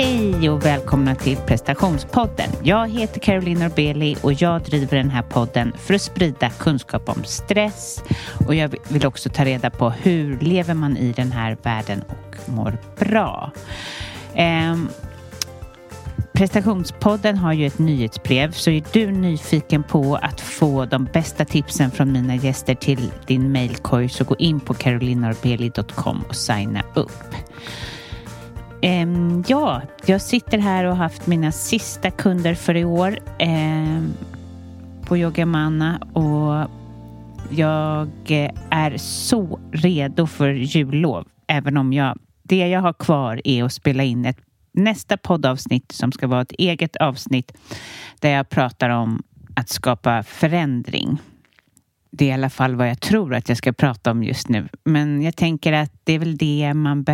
Hej och välkomna till prestationspodden. Jag heter Caroline Norbeli och jag driver den här podden för att sprida kunskap om stress och jag vill också ta reda på hur lever man i den här världen och mår bra. Um, Prestationspodden har ju ett nyhetsbrev så är du nyfiken på att få de bästa tipsen från mina gäster till din mailkorg så gå in på carolinorbeli.com och signa upp. Um, ja, jag sitter här och har haft mina sista kunder för i år um, på Yogamana och jag är så redo för jullov, även om jag det jag har kvar är att spela in ett nästa poddavsnitt som ska vara ett eget avsnitt där jag pratar om att skapa förändring. Det är i alla fall vad jag tror att jag ska prata om just nu. Men jag tänker att det är väl det man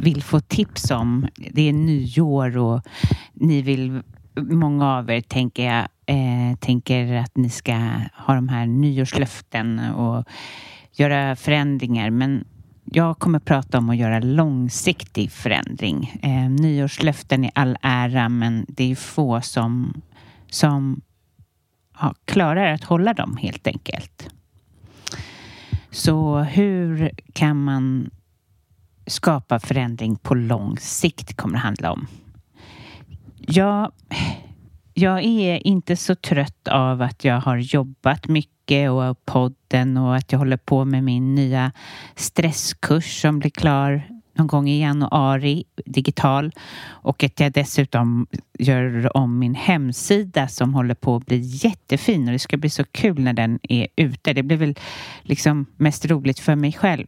vill få tips om. Det är nyår och ni vill, många av er tänker jag, eh, tänker att ni ska ha de här nyårslöften och göra förändringar. Men jag kommer prata om att göra långsiktig förändring. Eh, nyårslöften i all ära, men det är få som, som ja, klarar att hålla dem helt enkelt. Så hur kan man skapa förändring på lång sikt kommer det handla om. Jag, jag är inte så trött av att jag har jobbat mycket och podden och att jag håller på med min nya stresskurs som blir klar någon gång i januari digital och att jag dessutom gör om min hemsida som håller på att bli jättefin och det ska bli så kul när den är ute. Det blir väl liksom mest roligt för mig själv.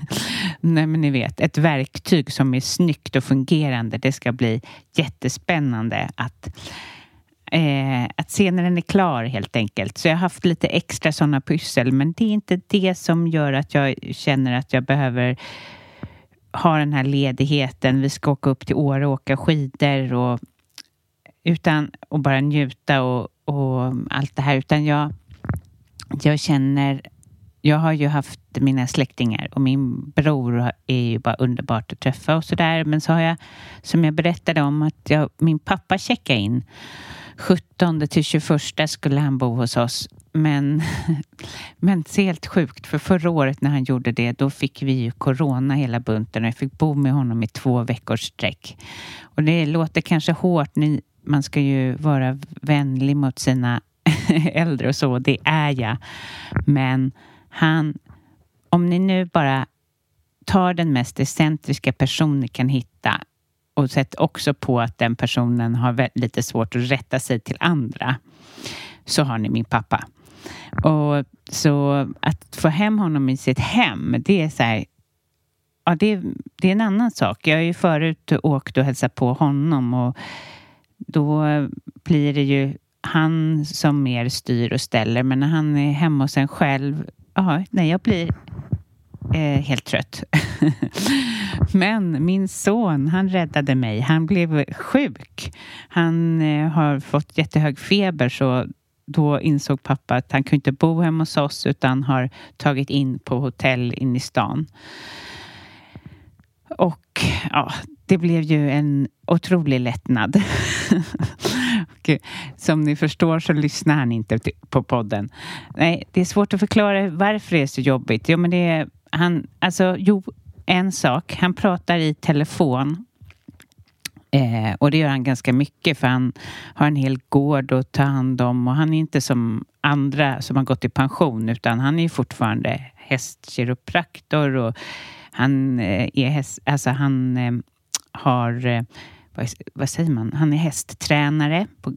Nej, men ni vet, ett verktyg som är snyggt och fungerande. Det ska bli jättespännande att Eh, att se när den är klar helt enkelt. Så jag har haft lite extra sådana pussel men det är inte det som gör att jag känner att jag behöver ha den här ledigheten. Vi ska åka upp till Åre och åka skidor och, utan, att bara njuta och, och allt det här. Utan jag, jag känner jag har ju haft mina släktingar och min bror är ju bara underbart att träffa och sådär. Men så har jag, som jag berättade om, att jag, min pappa checkade in 17 till 21 skulle han bo hos oss. Men, men helt sjukt, för förra året när han gjorde det, då fick vi ju corona hela bunten och jag fick bo med honom i två veckors sträck. Och det låter kanske hårt, ni, man ska ju vara vänlig mot sina äldre och så, det är jag. Men han, om ni nu bara tar den mest excentriska person ni kan hitta och sett också på att den personen har lite svårt att rätta sig till andra så har ni min pappa. Och så att få hem honom i sitt hem, det är så här, ja, det, det är en annan sak. Jag har ju förut åkt och hälsat på honom och då blir det ju han som mer styr och ställer. Men när han är hemma hos en själv, ja, nej, jag blir eh, helt trött. Men min son, han räddade mig. Han blev sjuk. Han eh, har fått jättehög feber så då insåg pappa att han kunde inte bo hemma hos oss utan har tagit in på hotell inne i stan. Och ja, det blev ju en otrolig lättnad. som ni förstår så lyssnar han inte på podden. Nej, det är svårt att förklara varför det är så jobbigt. Jo, men det är han, alltså, jo, en sak. Han pratar i telefon. Eh, och det gör han ganska mycket för han har en hel gård att ta hand om och han är inte som andra som har gått i pension utan han är fortfarande hästkiropraktor och han eh, är häst, alltså han eh, har eh, vad, vad, säger man? Han är hästtränare på,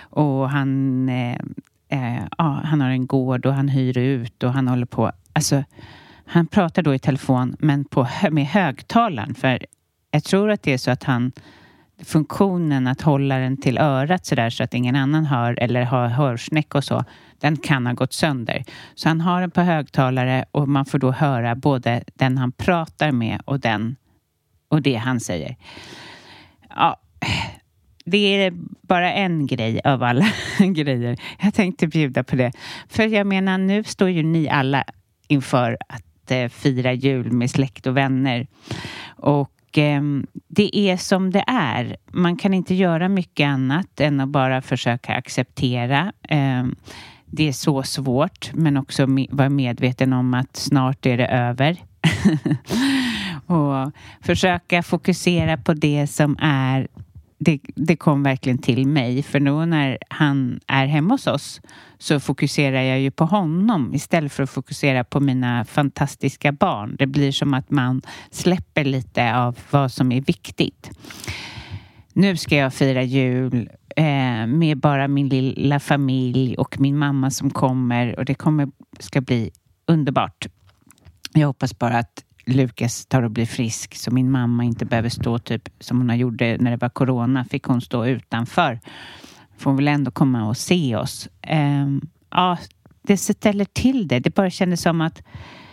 och han, eh, eh, ja, han har en gård och han hyr ut och han håller på. Alltså, han pratar då i telefon men på, med högtalaren för jag tror att det är så att han funktionen att hålla den till örat så där så att ingen annan hör eller har hörsnäck och så, den kan ha gått sönder. Så han har den på högtalare och man får då höra både den han pratar med och den och det han säger. Ja, det är bara en grej av alla grejer. Jag tänkte bjuda på det. För jag menar, nu står ju ni alla inför att eh, fira jul med släkt och vänner. Och och eh, det är som det är. Man kan inte göra mycket annat än att bara försöka acceptera. Eh, det är så svårt, men också vara medveten om att snart är det över. och försöka fokusera på det som är det, det kom verkligen till mig, för nu när han är hemma hos oss så fokuserar jag ju på honom istället för att fokusera på mina fantastiska barn. Det blir som att man släpper lite av vad som är viktigt. Nu ska jag fira jul eh, med bara min lilla familj och min mamma som kommer och det kommer, ska bli underbart. Jag hoppas bara att Lukas tar och blir frisk så min mamma inte behöver stå typ som hon gjorde när det var corona fick hon stå utanför. Får hon väl ändå komma och se oss. Um, ja, det ställer till det. Det bara kändes som att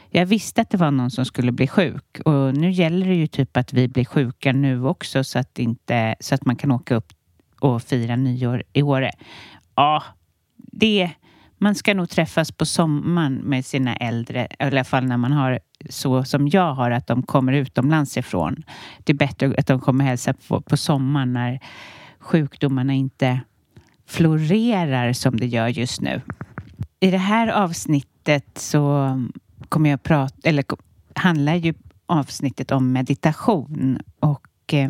jag visste att det var någon som skulle bli sjuk och nu gäller det ju typ att vi blir sjuka nu också så att, inte, så att man kan åka upp och fira nyår i Åre. Ja, det man ska nog träffas på sommaren med sina äldre, i alla fall när man har så som jag har, att de kommer utomlands ifrån. Det är bättre att de kommer hälsa på, på sommaren när sjukdomarna inte florerar som det gör just nu. I det här avsnittet så kommer jag prata, eller handlar ju avsnittet om meditation och eh,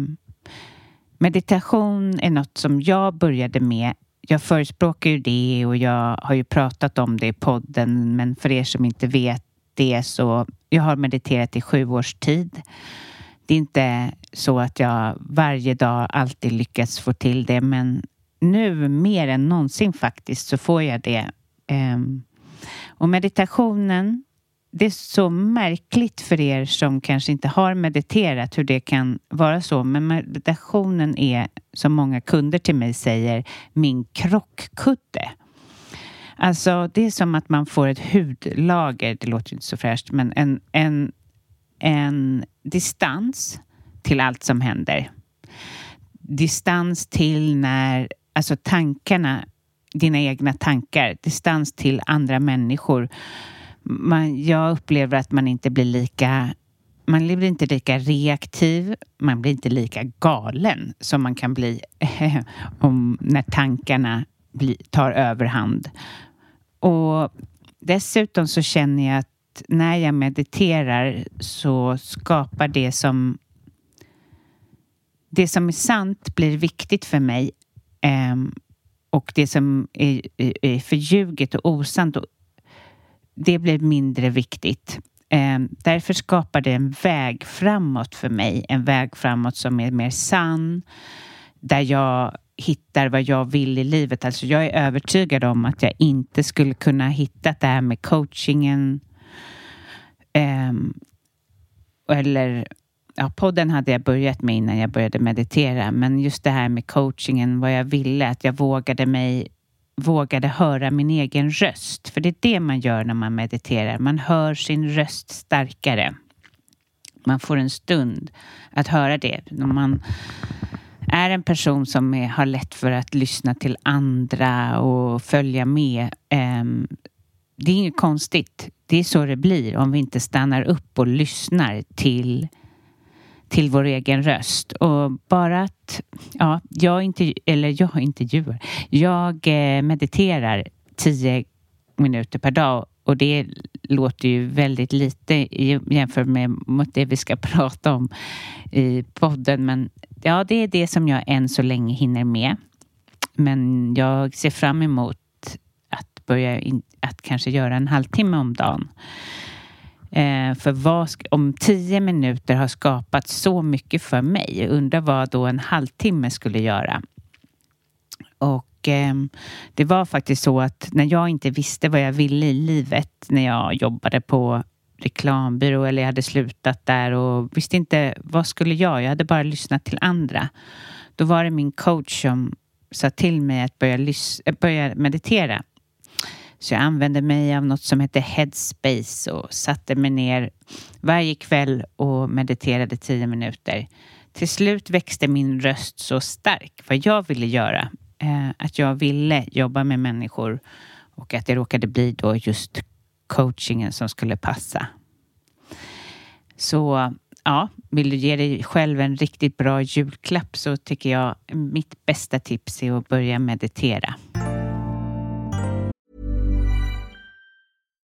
meditation är något som jag började med jag förespråkar ju det och jag har ju pratat om det i podden men för er som inte vet det så jag har mediterat i sju års tid. Det är inte så att jag varje dag alltid lyckats få till det men nu mer än någonsin faktiskt så får jag det. Ehm, och meditationen det är så märkligt för er som kanske inte har mediterat hur det kan vara så. Men meditationen är, som många kunder till mig säger, min krockkudde. Alltså, det är som att man får ett hudlager, det låter inte så fräscht, men en, en, en distans till allt som händer. Distans till när, alltså tankarna, dina egna tankar, distans till andra människor man, jag upplever att man inte blir lika man blir inte lika reaktiv, man blir inte lika galen som man kan bli om, när tankarna bli, tar överhand. Och dessutom så känner jag att när jag mediterar så skapar det som det som är sant blir viktigt för mig eh, och det som är, är förljuget och osant och det blir mindre viktigt. Ehm, därför skapar det en väg framåt för mig. En väg framåt som är mer sann. Där jag hittar vad jag vill i livet. Alltså jag är övertygad om att jag inte skulle kunna hitta det här med coachingen. Ehm, eller ja, podden hade jag börjat med innan jag började meditera. Men just det här med coachingen, vad jag ville, att jag vågade mig vågade höra min egen röst. För det är det man gör när man mediterar. Man hör sin röst starkare. Man får en stund att höra det. När man är en person som är, har lätt för att lyssna till andra och följa med. Eh, det är inget konstigt. Det är så det blir om vi inte stannar upp och lyssnar till till vår egen röst. Och bara att, ja, jag, intervju, eller jag intervjuar, jag eh, mediterar tio minuter per dag och det låter ju väldigt lite jämfört med det vi ska prata om i podden. Men ja, det är det som jag än så länge hinner med. Men jag ser fram emot att börja in, att kanske göra en halvtimme om dagen. Eh, för vad, om tio minuter har skapat så mycket för mig, undrar vad då en halvtimme skulle göra. Och eh, det var faktiskt så att när jag inte visste vad jag ville i livet, när jag jobbade på reklambyrå eller jag hade slutat där och visste inte vad skulle jag, jag hade bara lyssnat till andra. Då var det min coach som sa till mig att börja, eh, börja meditera. Så jag använde mig av något som heter Headspace och satte mig ner varje kväll och mediterade tio minuter. Till slut växte min röst så stark vad jag ville göra. Eh, att jag ville jobba med människor och att det råkade bli då just coachingen som skulle passa. Så ja, vill du ge dig själv en riktigt bra julklapp så tycker jag mitt bästa tips är att börja meditera.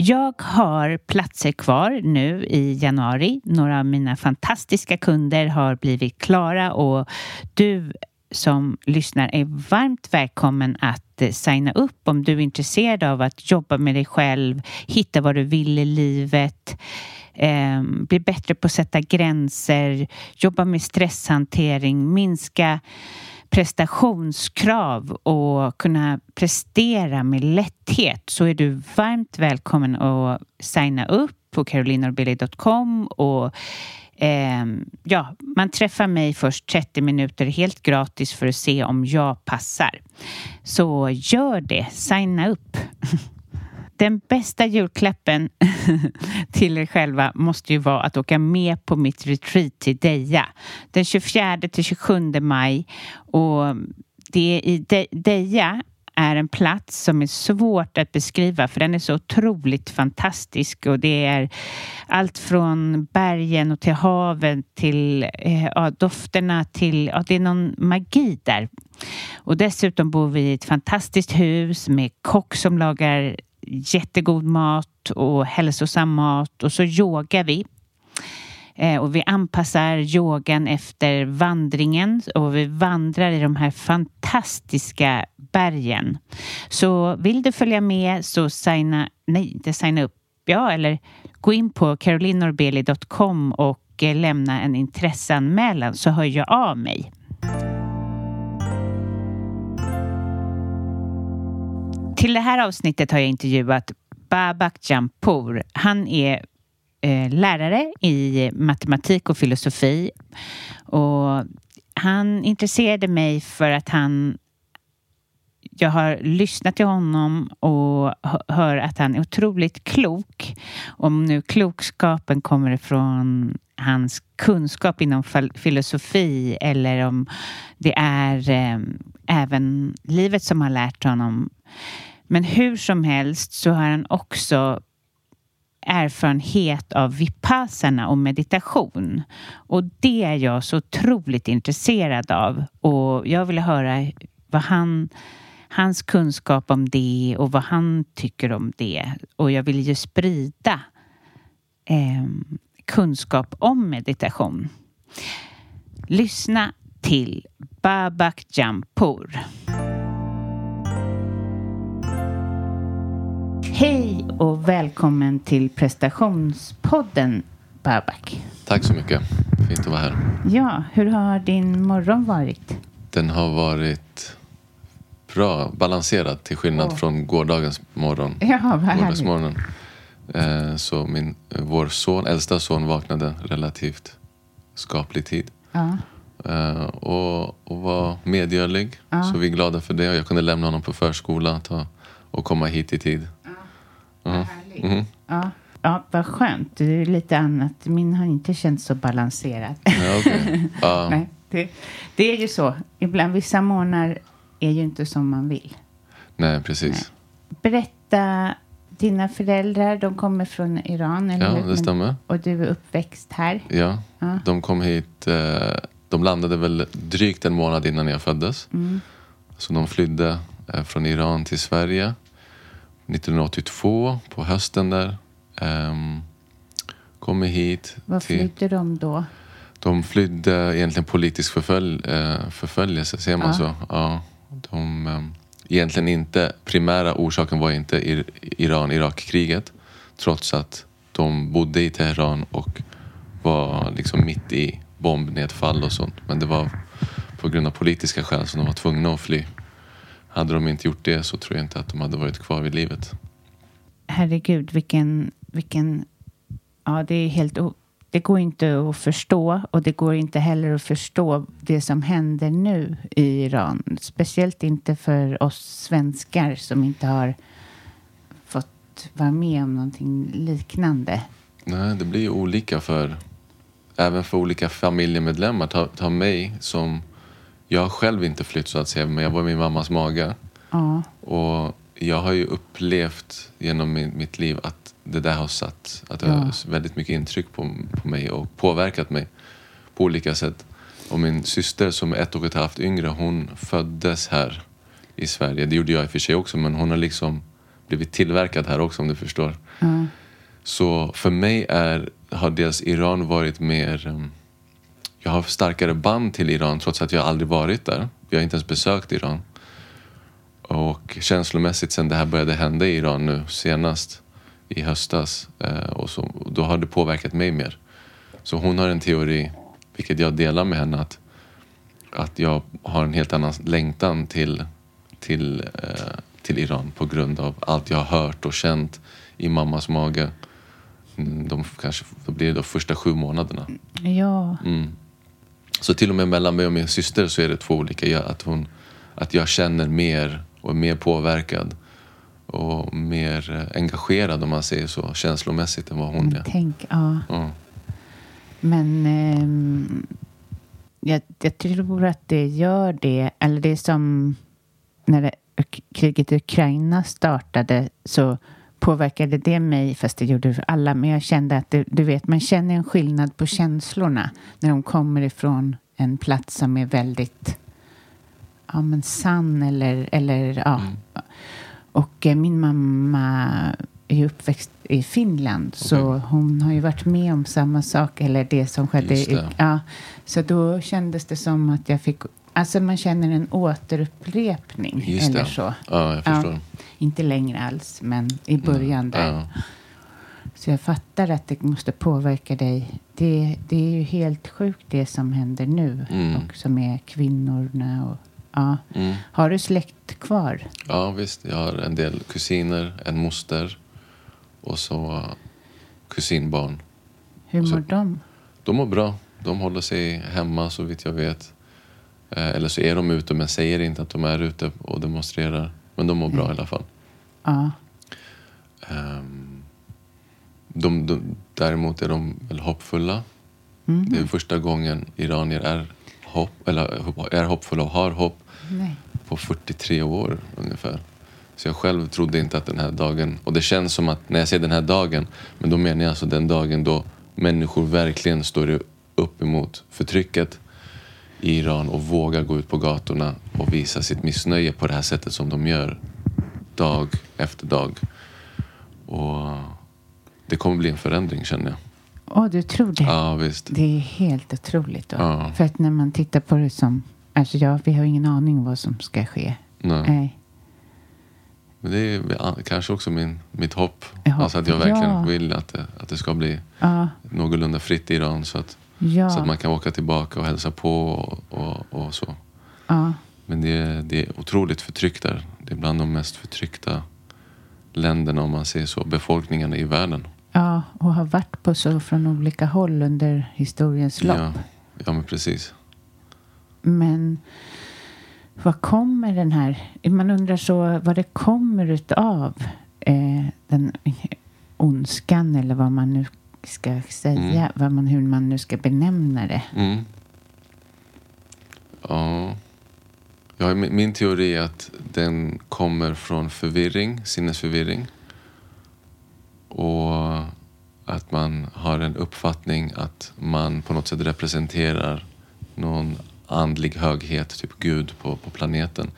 Jag har platser kvar nu i januari. Några av mina fantastiska kunder har blivit klara och du som lyssnar är varmt välkommen att eh, signa upp om du är intresserad av att jobba med dig själv, hitta vad du vill i livet, eh, bli bättre på att sätta gränser, jobba med stresshantering, minska prestationskrav och kunna prestera med lätthet så är du varmt välkommen att signa upp på carolinabilly.com och eh, ja, man träffar mig först 30 minuter helt gratis för att se om jag passar. Så gör det, signa upp. den bästa julklappen till er själva måste ju vara att åka med på mitt retreat till Deja den 24 till 27 maj. Och det är i Deja är en plats som är svårt att beskriva för den är så otroligt fantastisk och det är allt från bergen och till haven till eh, ja, dofterna till, ja, det är någon magi där. Och dessutom bor vi i ett fantastiskt hus med kock som lagar jättegod mat och hälsosam mat och så yogar vi. Eh, och vi anpassar yogan efter vandringen och vi vandrar i de här fantastiska bergen. Så vill du följa med så signa, nej, inte signa upp, ja, eller gå in på carolinorbeli.com och eh, lämna en intresseanmälan så hör jag av mig. Till det här avsnittet har jag intervjuat Babak Jampour. Han är eh, lärare i matematik och filosofi. Och han intresserade mig för att han jag har lyssnat till honom och hör att han är otroligt klok. Om nu klokskapen kommer ifrån hans kunskap inom filosofi eller om det är eh, även livet som har lärt honom men hur som helst så har han också erfarenhet av vipassana och meditation. Och det är jag så otroligt intresserad av. Och jag vill höra vad han, hans kunskap om det och vad han tycker om det. Och jag vill ju sprida eh, kunskap om meditation. Lyssna till Babak Jampur. Hej och välkommen till prestationspodden Babak. Tack så mycket. Fint att vara här. Ja, hur har din morgon varit? Den har varit bra, balanserad till skillnad oh. från gårdagens morgon. Ja, vad Gårdagsmorgonen. Eh, så min, vår son, äldsta son vaknade relativt skaplig tid. Ja. Uh, och, och var medgörlig. Ja. Så vi är glada för det. Jag kunde lämna honom på förskola och komma hit i tid. Mm. Mm. Ja. Ja, vad skönt. Det är lite annat. Min har inte känts så balanserad. Ja, okay. uh. Nej, det, det, är ju så. Ibland vissa månader är ju inte som man vill. Nej, precis. Nej. Berätta. Dina föräldrar, de kommer från Iran, eller Ja, hur? det stämmer. Och du är uppväxt här? Ja, ja. de kom hit. Eh, de landade väl drygt en månad innan jag föddes. Mm. Så de flydde eh, från Iran till Sverige. 1982 på hösten där. Um, kommer hit. Vad flydde de då? De flydde egentligen politisk förfölj, uh, förföljelse, ser man ja. så? Ja. De, um, egentligen inte, primära orsaken var inte Iran-Irak-kriget. Trots att de bodde i Teheran och var liksom mitt i bombnedfall och sånt. Men det var på grund av politiska skäl som de var tvungna att fly. Hade de inte gjort det så tror jag inte att de hade varit kvar vid livet. herregud, vilken, vilken... Ja, det är helt... Det går inte att förstå och det går inte heller att förstå det som händer nu i Iran. Speciellt inte för oss svenskar som inte har fått vara med om någonting liknande. Nej, det blir ju olika för även för olika familjemedlemmar. Ta, ta mig som... Jag har själv inte flytt så att säga, men jag var i min mammas mage. Ja. Och jag har ju upplevt genom mitt liv att det där har satt att det ja. har väldigt mycket intryck på, på mig och påverkat mig på olika sätt. Och min syster som är ett och ett halvt yngre, hon föddes här i Sverige. Det gjorde jag i och för sig också, men hon har liksom blivit tillverkad här också om du förstår. Mm. Så för mig är, har dels Iran varit mer... Jag har starkare band till Iran trots att jag aldrig varit där. Jag har inte ens besökt Iran. Och känslomässigt sen det här började hända i Iran nu senast i höstas. Eh, och så, då har det påverkat mig mer. Så hon har en teori, vilket jag delar med henne, att, att jag har en helt annan längtan till, till, eh, till Iran på grund av allt jag har hört och känt i mammas mage. Mm, de kanske, då blir det de första sju månaderna. Ja. Mm. Så till och med mellan mig och min syster så är det två olika. Att, hon, att jag känner mer och är mer påverkad och mer eh, engagerad om man säger så känslomässigt än vad hon är. Tänk, ja. Mm. Men eh, jag, jag, tror att det gör det, eller det är som när det, kriget i Ukraina startade så påverkade det mig, fast det gjorde det alla, men jag kände att det, du vet, man känner en skillnad på känslorna när de kommer ifrån en plats som är väldigt ja, men sann eller, eller ja. Mm. Och eh, min mamma är uppväxt i Finland okay. så hon har ju varit med om samma sak eller det som skedde. Det. Ja, så då kändes det som att jag fick Alltså man känner en återupprepning Just eller så. Ja, jag förstår. Ja, inte längre alls, men i början mm. där. Ja. Så jag fattar att det måste påverka dig. Det, det är ju helt sjukt det som händer nu mm. och som är kvinnorna och Ja. Mm. Har du släkt kvar? Ja, visst. Jag har en del kusiner, en moster och så kusinbarn. Hur mår de? De mår bra. De håller sig hemma så vitt jag vet. Eh, eller så är de ute men säger inte att de är ute och demonstrerar. Men de mår bra mm. i alla fall. Ja. Um, de, de, däremot är de väl hoppfulla. Mm. Det är första gången iranier är hopp, eller är hoppfull och har hopp Nej. på 43 år ungefär. Så jag själv trodde inte att den här dagen, och det känns som att när jag säger den här dagen, men då menar jag alltså den dagen då människor verkligen står upp emot förtrycket i Iran och vågar gå ut på gatorna och visa sitt missnöje på det här sättet som de gör dag efter dag. Och det kommer bli en förändring känner jag. Åh, du tror det? Ja, visst. Det är helt otroligt. Då. Ja. För att när man tittar på det som... Alltså ja, vi har ingen aning om vad som ska ske. Nej. Nej. Men det är kanske också min, mitt hopp. Ja. Alltså att jag verkligen ja. vill att det, att det ska bli ja. någorlunda fritt i Iran. Så att, ja. så att man kan åka tillbaka och hälsa på och, och, och så. Ja. Men det är, det är otroligt förtryck där. Det är bland de mest förtryckta länderna om man säger så. Befolkningarna i världen. Ja, och har varit på så från olika håll under historiens lopp. Ja, ja men precis. Men vad kommer den här... Man undrar så vad det kommer utav eh, den ondskan eller vad man nu ska säga. Mm. Vad man, hur man nu ska benämna det. Mm. Ja. ja. Min teori är att den kommer från förvirring, sinnesförvirring. Och att man har en uppfattning att man på något sätt representerar någon andlig höghet, typ Gud på, på planeten.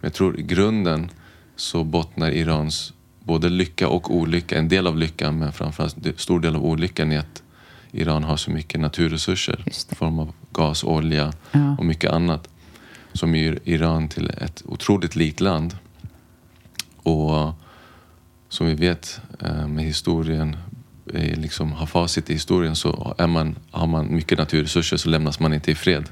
Men jag tror i grunden så bottnar Irans både lycka och olycka, en del av lyckan men framförallt en stor del av olyckan i att Iran har så mycket naturresurser i form av gas, olja ja. och mycket annat som gör Iran till ett otroligt likt land. Och som vi vet eh, med historien, liksom har facit i historien så är man, har man mycket naturresurser så lämnas man inte i fred.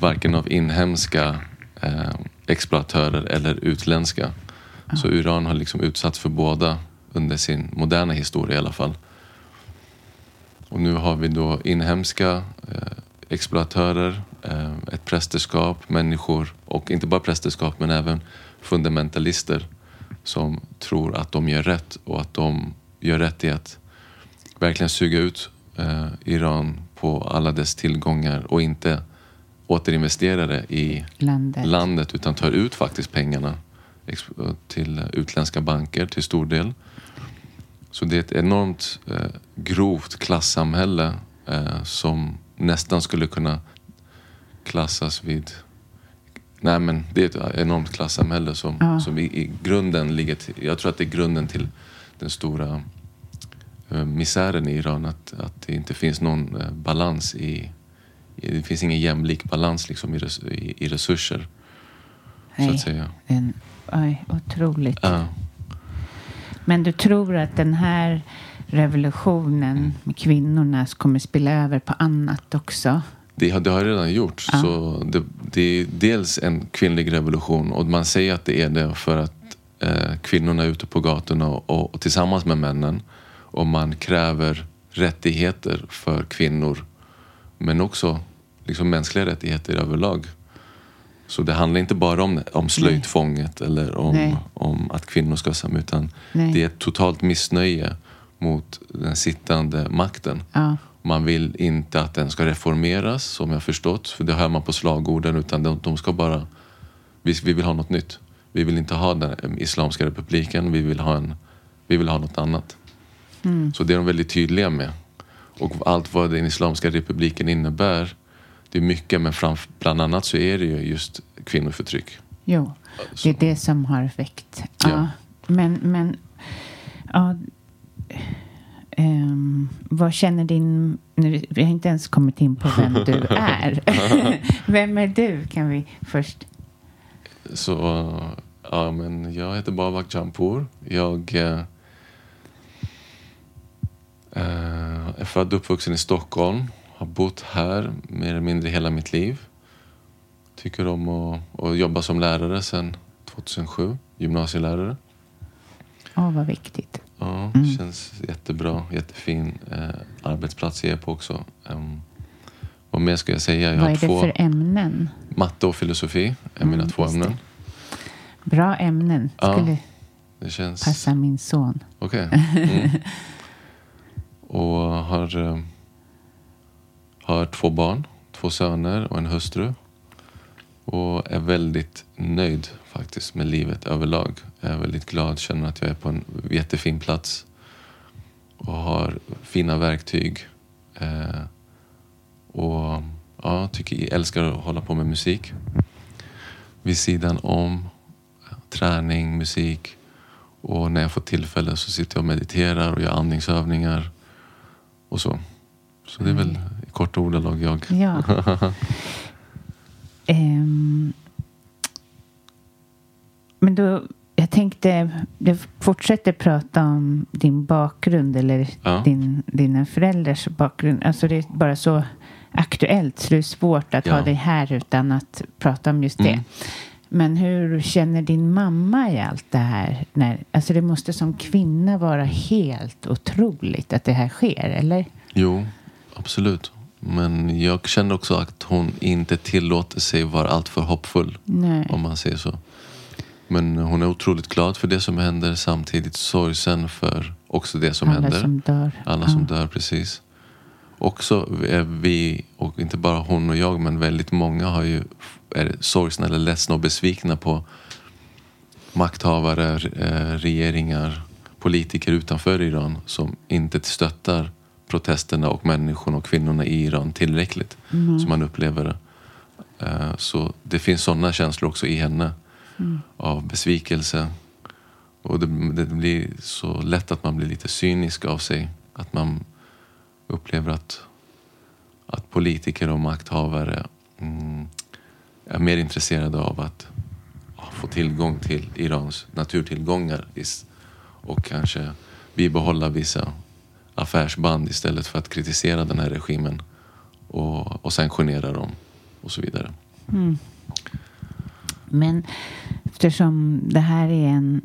Varken av inhemska eh, exploatörer eller utländska. Ja. Så Iran har liksom utsatts för båda under sin moderna historia i alla fall. Och nu har vi då inhemska eh, exploatörer, eh, ett prästerskap, människor och inte bara prästerskap men även fundamentalister som tror att de gör rätt och att de gör rätt i att verkligen suga ut eh, Iran på alla dess tillgångar och inte återinvestera det i Landet. landet utan tar ut faktiskt pengarna till utländska banker till stor del. Så det är ett enormt eh, grovt klassamhälle eh, som nästan skulle kunna klassas vid... Nej men det är ett enormt klassamhälle som, Ja. som i, i grunden ligger till, Jag tror att det är grunden till den stora eh, misären i Iran. Att, att det inte finns någon eh, balans i... i det finns ingen jämlik balans liksom i, res, i, i resurser. Så Nej, att säga. En, oj, otroligt. Ja. Men du tror att den här revolutionen med kvinnorna kommer spela över på annat också? Det har, det har redan gjorts. Ja. Så det, det är dels en kvinnlig revolution och man säger att det är det för att eh, kvinnorna är ute på gatorna och, och tillsammans med männen och man kräver rättigheter för kvinnor men också liksom mänskliga rättigheter överlag. Så det handlar inte bara om, om slöjtfånget eller om, Nej. om att kvinnor ska samma utan Nej. det är ett totalt missnöje mot den sittande makten. Ja, Man vill inte att den ska reformeras, som jag förstått. För det hör man på slagorden. Utan de, de ska bara... Vi, vi vill ha något nytt. Vi vill inte ha den eh, Islamiska republiken. Vi vill ha, en, vi vill ha något annat. Så det är de väldigt tydliga med. Och allt vad den Islamiska republiken innebär. Det är mycket, men framf- bland annat så är det ju just kvinnoförtryck. jo. Det är det som har väckt. Ja. Ja. Men, men ja, ehm, vad känner din... Nu, vi har inte ens kommit in på vem du är. vem är du? Kan vi först... Så ja, men jag heter Babak Jampur. Jag eh, eh, är född och uppvuxen i Stockholm. Har bott här mer eller mindre hela mitt liv. Tycker om att, att jobba som lärare sedan 2007. Gymnasielärare. Åh, vad viktigt. Ja, känns jättebra. Jättefin eh, arbetsplats jag är på också. Um, vad mer ska jag säga? Jag vad har är det två, för ämnen? matte och filosofi är mina Mm, två just det. ämnen. Bra ämnen. Ja. Skulle Det känns... passa min son. Okej. Mm. Och har, eh, har två barn, två söner och en hustru. Och är väldigt nöjd faktiskt med livet överlag. Jag är väldigt glad, känner att jag är på en jättefin plats. Och har fina verktyg. Eh, och ja, tycker, älskar att hålla på med musik. Vid sidan om träning, musik. Och när jag får tillfälle så sitter jag och mediterar och gör andningsövningar. Och så. Så det är väl i korta ordalag jag. Ja. Ehm, men då, jag tänkte, du fortsätter prata om din bakgrund eller Ja. din, dina föräldrars bakgrund. Alltså det är bara så aktuellt så det är svårt att ha Ja. dig här utan att prata om just det. Mm. Men hur känner din mamma i allt det här? När, alltså det måste som kvinna vara helt otroligt att det här sker, eller? Jo, absolut. Men jag känner också att hon inte tillåter sig vara alltför hoppfull. Nej. Om man säger så. Men hon är otroligt glad för det som händer. Samtidigt sorgsen för också det som Alla händer. som dör. Alla Ja. som dör, precis. Också är vi, och inte bara hon och jag, men väldigt många har ju, är sorgsna eller ledsna och besvikna på makthavare, eh, regeringar, politiker utanför Iran som inte stöttar protesterna och människorna och kvinnorna i Iran tillräckligt. Som man upplever det. Eh, Så det finns sådana känslor också i henne. Av besvikelse. Och det, det blir så lätt att man blir lite cynisk av sig. Att man upplever att, att politiker och makthavare mm, är mer intresserade av att få tillgång till Irans naturtillgångar och kanske bibehålla vissa affärsband istället för att kritisera den här regimen och, och sanktionera dem och så vidare. Men eftersom det här är en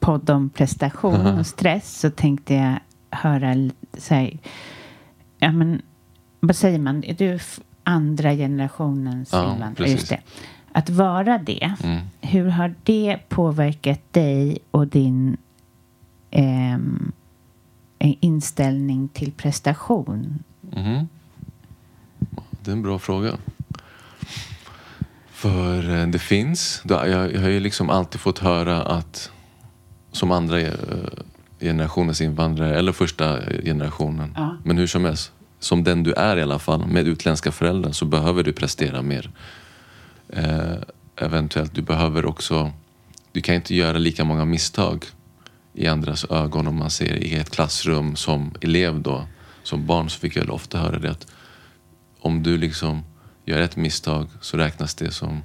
podd om prestation och stress så tänkte jag höra så här, ja men vad säger man, är du andra generationens Ja, invandrare? Just det. Att vara det, Mm. hur har det påverkat dig och din ehm, inställning till prestation? Mhm. Det är en bra fråga. För eh, det finns. jag har ju liksom alltid fått höra att som andra eh, generationens invandrare eller första generationen. Ja. Men hur som helst, som den du är i alla fall med utländska föräldrar så behöver du prestera mer. Eh, eventuellt, du behöver också... Du kan inte göra lika många misstag i andras ögon om man ser i ett klassrum som elev då. Som barn så fick jag ofta höra det att om du liksom gör ett misstag så räknas det som,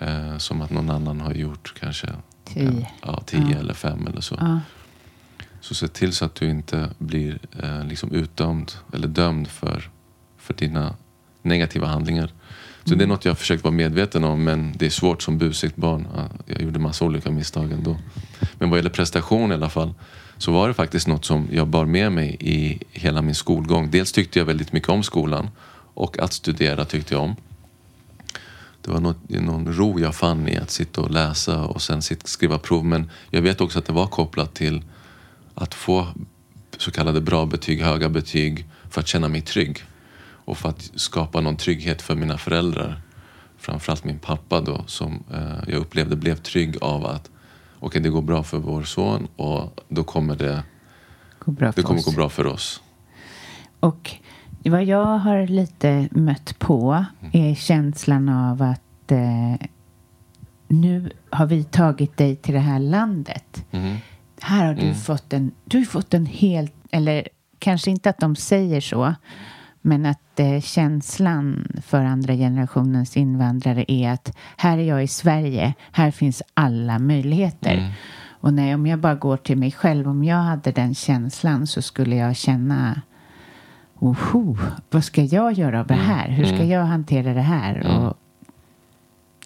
eh, som att någon annan har gjort kanske Tio. ja, tio Ja. eller fem eller så. Ja. Så se till så att du inte blir eh, liksom utdömd eller dömd för, för dina negativa handlingar. Så det är något jag har försökt vara medveten om men det är svårt som busigt barn. Ja, Jag gjorde massa olika misstag ändå. Men vad gäller prestation i alla fall så var det faktiskt något som jag bar med mig i hela min skolgång. Dels tyckte jag väldigt mycket om skolan och att studera tyckte jag om. Det var något, någon ro jag fann i att sitta och läsa och sen sitta, skriva prov. Men jag vet också att det var kopplat till att få så kallade bra betyg, höga betyg för att känna mig trygg. Och för att skapa någon trygghet för mina föräldrar. Framförallt min pappa då som eh, jag upplevde blev trygg av att okej det går bra för vår son och då kommer det, Går bra det kommer oss. gå bra för oss. Och vad jag har lite mött på är känslan av att eh, nu har vi tagit dig till det här landet. Mhm. Här har du fått en, du har fått en helt, eller kanske inte att de säger så, men att eh, känslan för andra generationens invandrare är att här är jag i Sverige, här finns alla möjligheter. Och när, om jag bara går till mig själv, om jag hade den känslan så skulle jag känna Oho, vad ska jag göra av det här? Hur ska jag hantera det här? Och,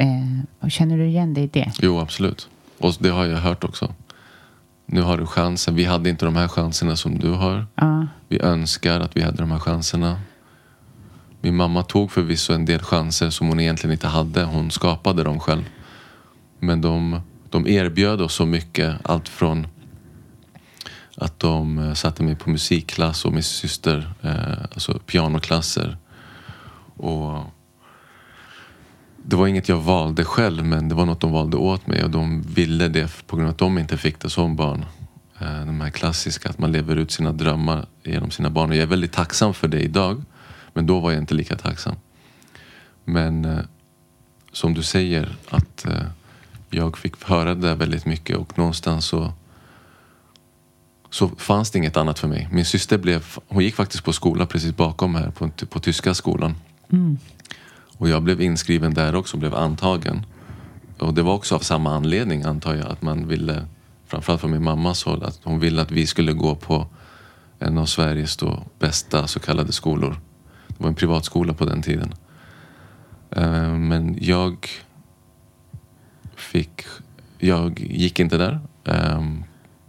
eh, och känner du igen dig i det? Jo, absolut. Och det har jag hört också. Nu har du chansen. Vi hade inte de här chanserna som du har. Ja, Vi önskar att vi hade de här chanserna. Min mamma tog förvisso en del chanser som hon egentligen inte hade. Hon skapade dem själv. Men de, de erbjöd oss så mycket. Allt från att de eh, satte mig på musikklass och min syster, eh, alltså pianoklasser. Och det var inget jag valde själv men det var något de valde åt mig och de ville det på grund av att de inte fick det som barn. Eh, de här klassiska, att man lever ut sina drömmar genom sina barn. Och jag är väldigt tacksam för det idag. Men då var jag inte lika tacksam. Men eh, som du säger, att eh, jag fick höra det där väldigt mycket och någonstans så så fanns det inget annat för mig. Min syster blev, hon gick faktiskt på skola precis bakom här, på, på tyska skolan. Mm. Och jag blev inskriven där också, blev antagen. Och det var också av samma anledning antar jag, att man ville, framförallt från min mammas håll, att hon ville att vi skulle gå på en av Sveriges då bästa så kallade skolor. Det var en privatskola på den tiden. Eh, men jag fick, jag gick inte där. Eh,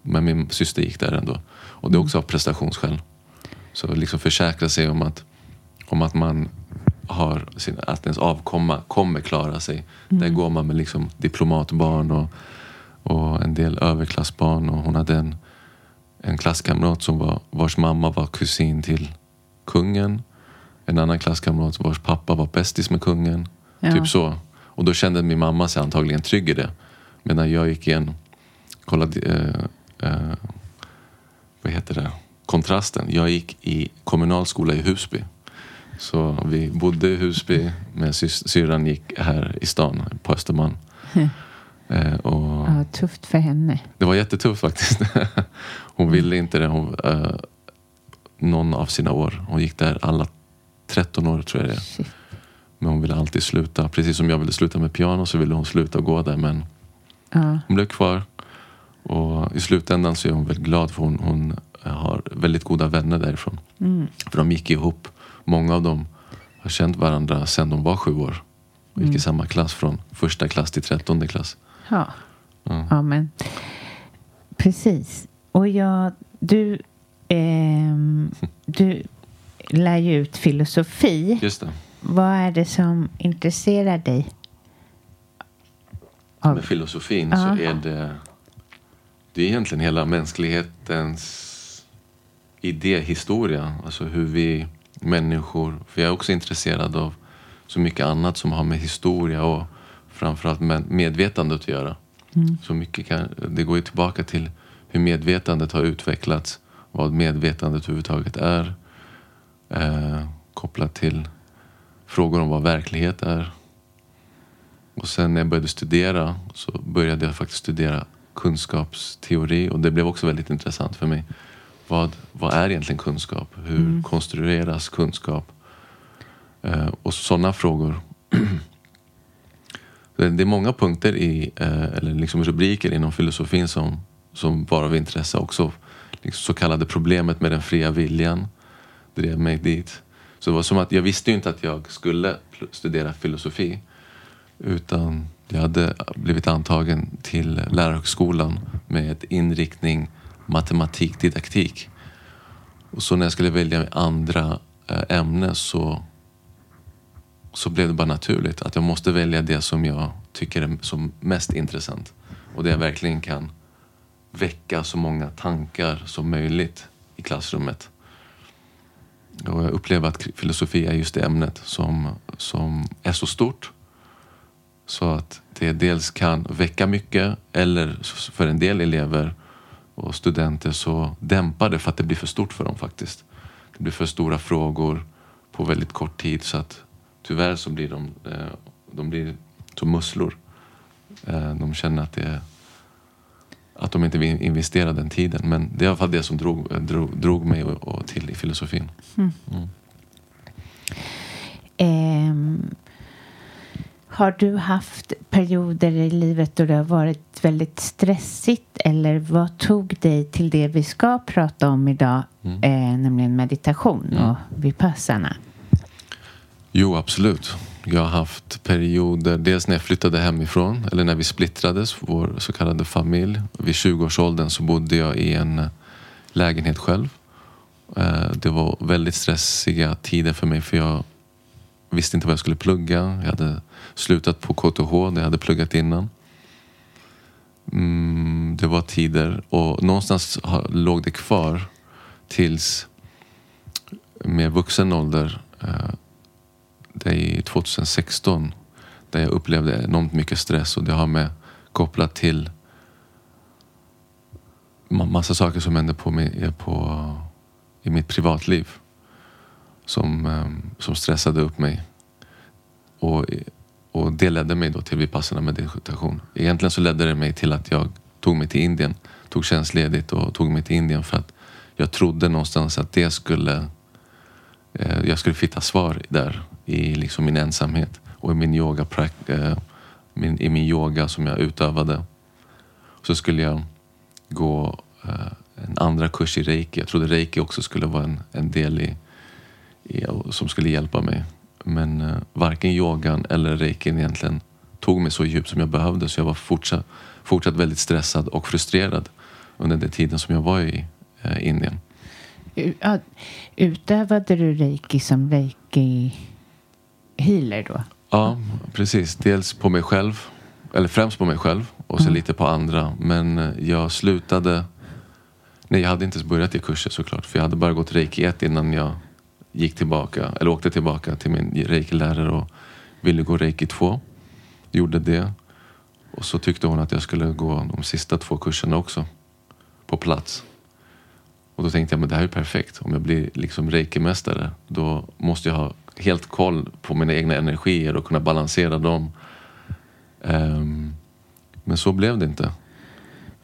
men min syster gick där ändå. Och det är också av prestationsskäl. Så liksom försäkra sig om att, om att man har sin, att ens avkomma kommer klara sig. Där går man med liksom diplomatbarn och, och en del överklassbarn. Och hon hade en, en klasskamrat som var, vars mamma var kusin till kungen. En annan klasskamrat vars pappa var bästis med kungen. Ja. Typ så. Och då kände min mamma sig antagligen trygg i det. Medan jag gick igen, kollade, eh, eh, vad heter det, kontrasten. Jag gick i kommunalskola i Husby. Så vi bodde i Husby, men syrran gick här i stan på Östermalm. Eh, och ja, tufft för henne. det var jättetufft faktiskt. Hon ville inte det. Hon, eh, någon av sina år. Hon gick där alla 13 år tror jag det. Shit. Men hon ville alltid sluta. Precis som jag ville sluta med piano så ville hon sluta gå där. Men Ja, hon blev kvar. Och i slutändan så är hon väldigt glad för hon, hon har väldigt goda vänner därifrån. För de gick ihop. Många av dem har känt varandra sedan de var sju år. Och gick i samma klass från första klass till trettonde klass. ja. Ja. Ja, men precis. Och jag, du, ehm, du lär ju ut filosofi. Just det. Vad är det som intresserar dig? Av- Med filosofin Ja. så är det, det är egentligen hela mänsklighetens idéhistoria. Alltså hur vi människor, för jag är också intresserad av så mycket annat som har med historia och framförallt med medvetandet att göra. Så mycket kan, det går ju tillbaka till hur medvetandet har utvecklats, vad medvetandet överhuvudtaget är. Eh, kopplat till frågor om vad verklighet är. Och sen när jag började studera så började jag faktiskt studera kunskapsteori och det blev också väldigt intressant för mig. Vad, vad är egentligen kunskap? Hur konstrueras kunskap? Eh, och sådana frågor. det är många punkter i, eh, eller liksom rubriker inom filosofin som, som var av intresse också. Liksom så kallade problemet med den fria viljan drev mig dit. Så det var som att jag visste ju inte att jag skulle studera filosofi. Utan jag hade blivit antagen till lärarhögskolan med ett inriktning matematik, didaktik. Och så när jag skulle välja andra eh, ämnen så, så blev det bara naturligt att jag måste välja det som jag tycker är som mest intressant. Och det jag verkligen kan väcka så många tankar som möjligt i klassrummet. Och jag upplever att filosofi är just det ämnet som, som är så stort så att det dels kan väcka mycket eller för en del elever och studenter så dämpar det för att det blir för stort för dem faktiskt. Det blir för stora frågor på väldigt kort tid så att tyvärr så blir de, eh, de blir som musslor. Eh, De känner att det att de inte vill investera den tiden. Men det är i alla fall det som drog, drog, drog mig till i filosofin. Ehm, har du haft perioder i livet då det har varit väldigt stressigt eller vad tog dig till det vi ska prata om idag, eh, nämligen meditation och vipassana? Jo, absolut. Jag har haft perioder, dels när jag flyttade hemifrån, eller när vi splittrades, vår så kallade familj. Vid 20-årsåldern så bodde jag i en eh, lägenhet själv. Eh, Det var väldigt stressiga tider för mig för jag visste inte vad jag skulle plugga. Jag hade slutat på KTH där jag hade pluggat innan. Mm, det var tider och någonstans låg det kvar tills med vuxen ålder eh, det är 2016 där jag upplevde enormt mycket stress och det har med kopplat till massa saker som hände på, eh, på, i mitt privatliv som, eh, som stressade upp mig. Och, och det ledde mig då till vipassana meditation. Egentligen så ledde det mig till att jag tog mig till Indien. Tog tjänstledigt och tog mig till Indien för att jag trodde någonstans att det skulle eh, jag skulle hitta svar där i liksom min ensamhet och i min yoga, eh, min, i min yoga som jag utövade. Så skulle jag gå eh, en andra kurs i reiki. Jag trodde reiki också skulle vara en, en del i, i, som skulle hjälpa mig. Men eh, varken yogan eller reikin egentligen tog mig så djupt som jag behövde. Så jag var fortsatt, fortsatt väldigt stressad och frustrerad under den tiden som jag var i eh, Indien. Ja, Utövade du reiki som reiki-healer då? Ja, precis. Dels på mig själv, eller främst på mig själv och så lite på andra. Men eh, jag slutade... Nej, jag hade inte ens börjat i kurser såklart. För jag hade bara gått reiki 1 innan jag gick tillbaka, eller åkte tillbaka till min reiki-lärare och ville gå reiki 2. Gjorde det. Och så tyckte hon att jag skulle gå de sista två kurserna också. På plats. Och då tänkte jag, men det här är perfekt. Om jag blir liksom reikimästare då måste jag ha helt koll på mina egna energier och kunna balansera dem. Um, men så blev det inte.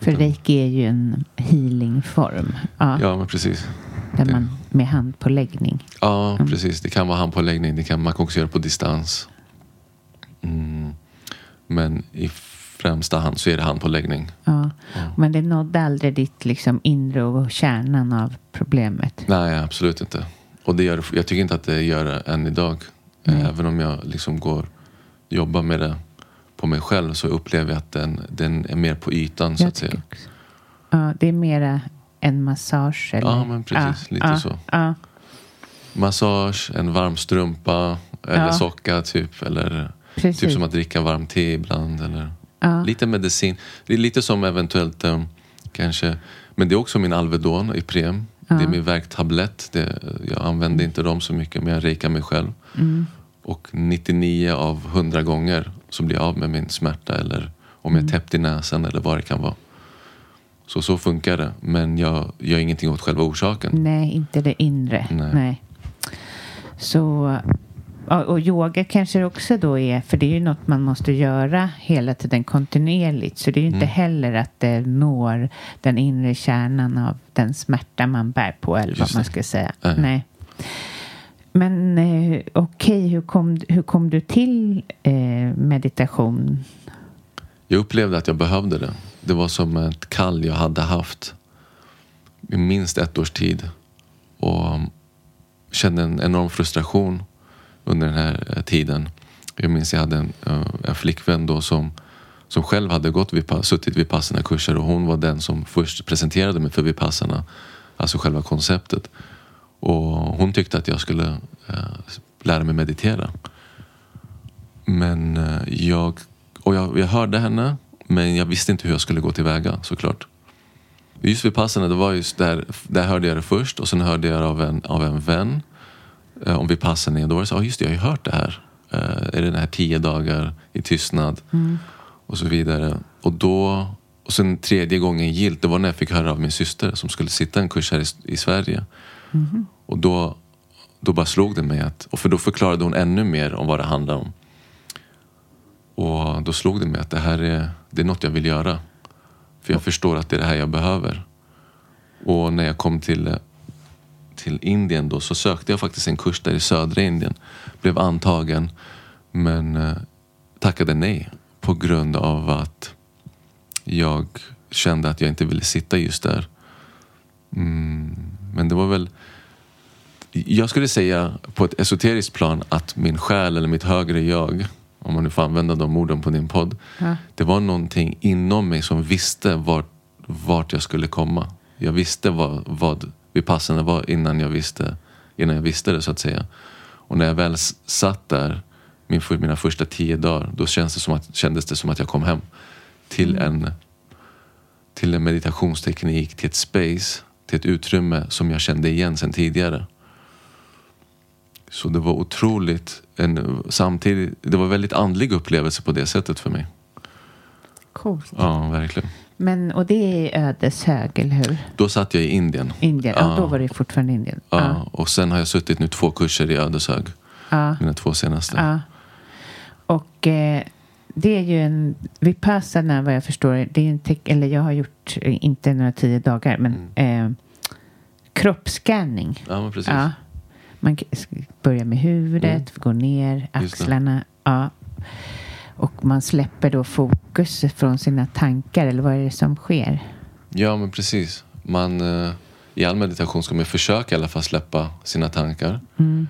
För reiki är ju en healingform. Ja, Ja, men precis. där man med handpåläggning. Ja, precis. Det kan vara handpåläggning. Det kan, man kan också göra på distans. Mm. Men i främsta hand så är det handpåläggning. Ja. Men det nådde aldrig ditt liksom inre och kärnan av problemet. Nej, absolut inte. Och det gör, jag tycker inte att det gör det än idag. Även om jag liksom går jobbar med det på mig själv så upplever jag att den, den är mer på ytan så Jag att säga. också. Ja, det är mera en massage. Eller? Ja, men precis. Lite ja, så. Ja, Massage, en varm strumpa eller Ja. socka typ. Eller precis. typ som att dricka varmt te ibland. Eller ja. lite medicin. Det är lite som eventuellt eh, kanske. Men det är också min Alvedon, Ipren. Ja. Det är min värktablett. Det, jag använder inte dem så mycket men jag reikar mig själv. Mm. Och 99 av 100 gånger så blir jag av med min smärta. Eller om jag är täppt i näsan eller vad det kan vara. Så så funkar det. Men jag gör ingenting åt själva orsaken. Nej, inte det inre. Nej. Så, ja, och yoga kanske också då är, för det är ju något man måste göra hela tiden kontinuerligt. Så det är ju inte Mm. heller att det når den inre kärnan av den smärta man bär på eller vad Just man det. ska säga. Nej. Nej. Men eh, okej, hur, kom, hur kom du till eh, meditation? Jag upplevde att jag behövde det. Det var som ett kall jag hade haft i minst ett års tid. Och mm, kände en enorm frustration under den här eh, tiden. Jag minns jag hade en, eh, en flickvän då som, som själv hade gått vid, suttit vid passarna kurser och hon var den som först presenterade mig för Vipassana. Alltså själva konceptet. Och hon tyckte att jag skulle eh, lära mig meditera. Men eh, jag, och jag, jag hörde henne men jag visste inte hur jag skulle gå tillväga såklart. Just vid passen, det var just där, där hörde jag det först och sen hörde jag det av en, av en vän eh, om Vipassana. Då var det så, ah, just det, jag har ju hört det här. Eh, är det den här tio dagar i tystnad och så vidare. Och då, och sen tredje gången gilt, det var när jag fick höra av min syster som skulle sitta en kurs här i, i Sverige. Mm-hmm. Och då, då bara slog det mig att, och för då förklarade hon ännu mer om vad det handlar om. Och då slog det mig att det här är, det är något jag vill göra. För jag förstår att det är det här jag behöver. Och när jag kom till, till Indien då så sökte jag faktiskt en kurs där i södra Indien. Blev antagen men eh, tackade nej på grund av att jag kände att jag inte ville sitta just där. Mm, men det var väl jag skulle säga på ett esoteriskt plan att min själ eller mitt högre jag, om man nu får använda de orden på din podd. Ja. Det var någonting inom mig som visste vart, vart jag skulle komma. Jag visste vad, vad Vipassana var innan jag visste, innan jag visste det så att säga. Och när jag väl satt där min, mina första tio dagar då kändes det, som att, kändes det som att jag kom hem till en, till en meditationsteknik, till ett space, till ett utrymme som jag kände igen sedan tidigare. Så det var otroligt, en, samtidigt, det var väldigt andlig upplevelse på det sättet för mig. Coolt. Ja, verkligen. Men, och det är Ödeshög, eller hur? Då satt jag i Indien. Indien. Ja, då var det fortfarande Indien. Ja, Ja. Och sen har jag suttit nu två kurser i Ödeshög. Ja. Mina två senaste. Ja. Och eh, det är ju en Vipassana vad jag förstår. Det är en tek- eller jag har gjort, eh, inte några tio dagar, men Mm. eh, kroppsscanning. Ja, precis. Ja. Man börjar med huvudet, går ner, axlarna. Ja. Och man släpper då fokus från sina tankar, eller vad är det som sker? Ja, men precis. Man, eh, I all meditation ska man försöka i alla fall släppa sina tankar. Mm.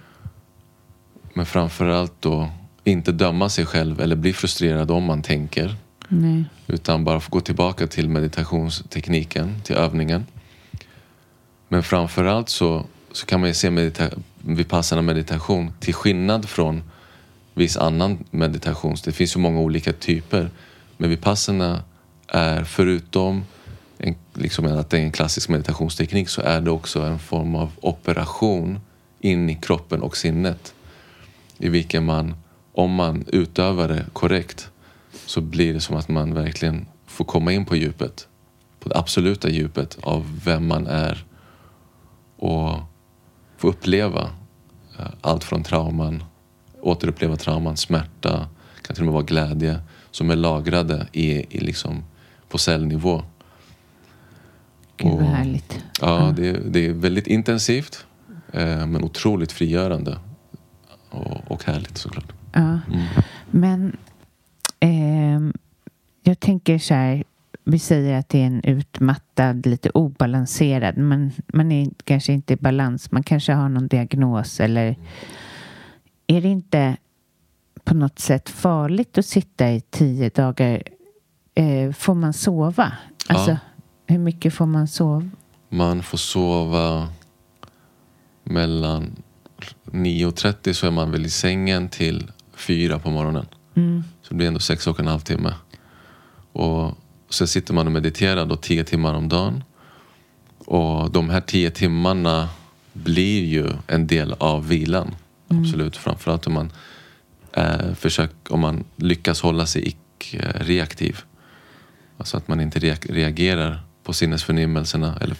Men framförallt då inte döma sig själv eller bli frustrerad om man tänker. Nej. Utan bara få gå tillbaka till meditationstekniken, till övningen. Men framförallt så, så kan man ju se medita- vipassana meditation till skillnad från viss annan meditation. Det finns ju många olika typer. Men vipassana är förutom en, liksom att det är en klassisk meditationsteknik så är det också en form av operation in i kroppen och sinnet. I vilken man, om man utövar det korrekt så blir det som att man verkligen får komma in på djupet. På det absoluta djupet av vem man är. Och få uppleva eh, allt från trauman, återuppleva trauman, smärta, kan till och med vara glädje som är lagrade i, i liksom på cellnivå. Gud vad Och- härligt. Ja, det, det är väldigt intensivt eh, men otroligt frigörande. Och, och härligt såklart. Ja. Mm. Men ehm, jag tänker så här. Vi säger att det är en utmattad, lite obalanserad. Men man är kanske inte i balans. Man kanske har någon diagnos eller är det inte på något sätt farligt att sitta i tio dagar. Eh, får man sova? Alltså, Ja. hur mycket får man sova? Man får sova mellan 9.30 så är man väl i sängen till 4 på morgonen. Mm. Så det blir ändå sex och en halv timme. Och sen sitter man och mediterar då 10 timmar om dagen. Och de här 10 timmarna blir ju en del av vilan. Absolut. Framförallt om man, eh, försök, om man lyckas hålla sig icke-reaktiv. Alltså att man inte reagerar på sinnesförnimmelserna eller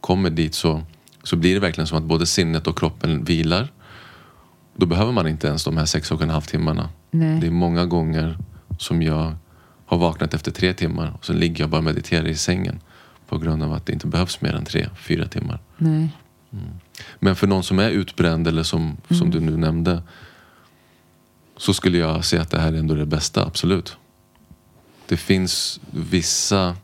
kommer dit så, så blir det verkligen som att både sinnet och kroppen vilar. Då behöver man inte ens de här sex och en halv timmarna. Nej. Det är många gånger som jag har vaknat efter tre timmar och så ligger jag bara och mediterar i sängen på grund av att det inte behövs mer än tre, fyra timmar. Nej. Men för någon som är utbränd eller som, som du nu nämnde så skulle jag säga att det här är ändå det bästa, absolut. Det finns vissa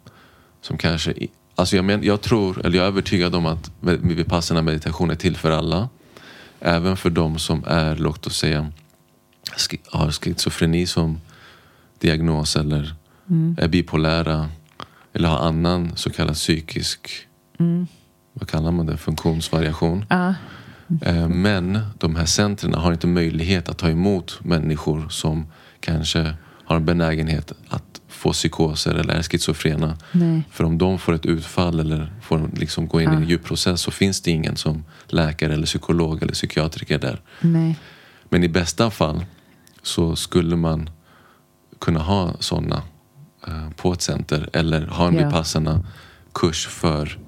som kanske... Alltså jag, men, jag tror, eller jag är övertygad om att vipassana meditation är till för alla. Även för de som är, låt oss säga, har schizofreni som diagnos eller är bipolära eller har annan så kallad psykisk, vad kallar man det, funktionsvariation. Ja. Eh, Men de här centren har inte möjlighet att ta emot människor som kanske har en benägenhet att få psykoser eller är schizofrena. Nej. För om de får ett utfall eller får liksom gå in i en djup process så finns det ingen som läkare eller psykolog eller psykiatriker där. Nej. Men i bästa fall så skulle man kunna ha sådana eh, på ett center eller ha en Ja. vipassana kurs för, för,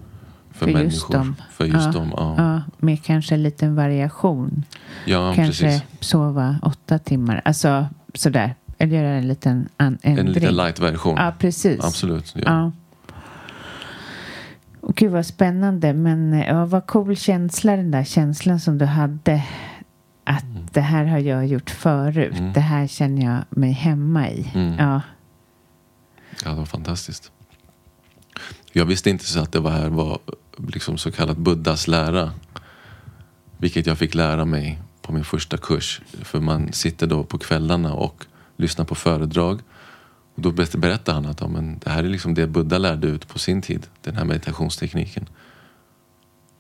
För just människor. dem. För just Ja. dem. Ja, Ja, med kanske en liten variation. ja kanske precis. sova åtta timmar. Alltså sådär. Eller göra en liten an- ändring. En liten light-version. Ja, precis. Absolut. Ja. Ja. Och gud vad spännande. Men ja, vad cool känsla den där känslan som du hade. Att Mm. det här har jag gjort förut. Det här känner jag mig hemma i. Mm. Ja. Ja, det var fantastiskt. Jag visste inte så att det var här var liksom så kallat Buddhas lära. Vilket jag fick lära mig på min första kurs. För man sitter då på kvällarna och lyssnar på föredrag. Och då ber- berättar han att ja, men det här är liksom det Buddha lärde ut på sin tid. Den här meditationstekniken.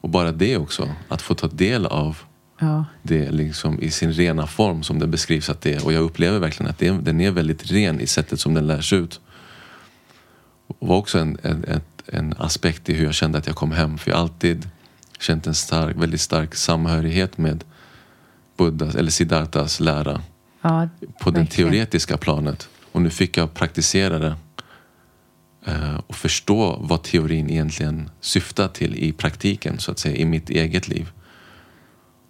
Och bara det också, att få ta del av Ja. det liksom i sin rena form som det beskrivs att det är. Och jag upplever verkligen att det, är- den är väldigt ren i sättet som den lärs ut. Och var också en, en, ett, en aspekt i hur jag kände att jag kom hem. För jag har alltid känt en stark, väldigt stark samhörighet med Buddhas, eller Siddharthas lära ja på det teoretiska planet. Och nu fick jag praktisera det eh, och förstå vad teorin egentligen syftar till i praktiken, så att säga, i mitt eget liv.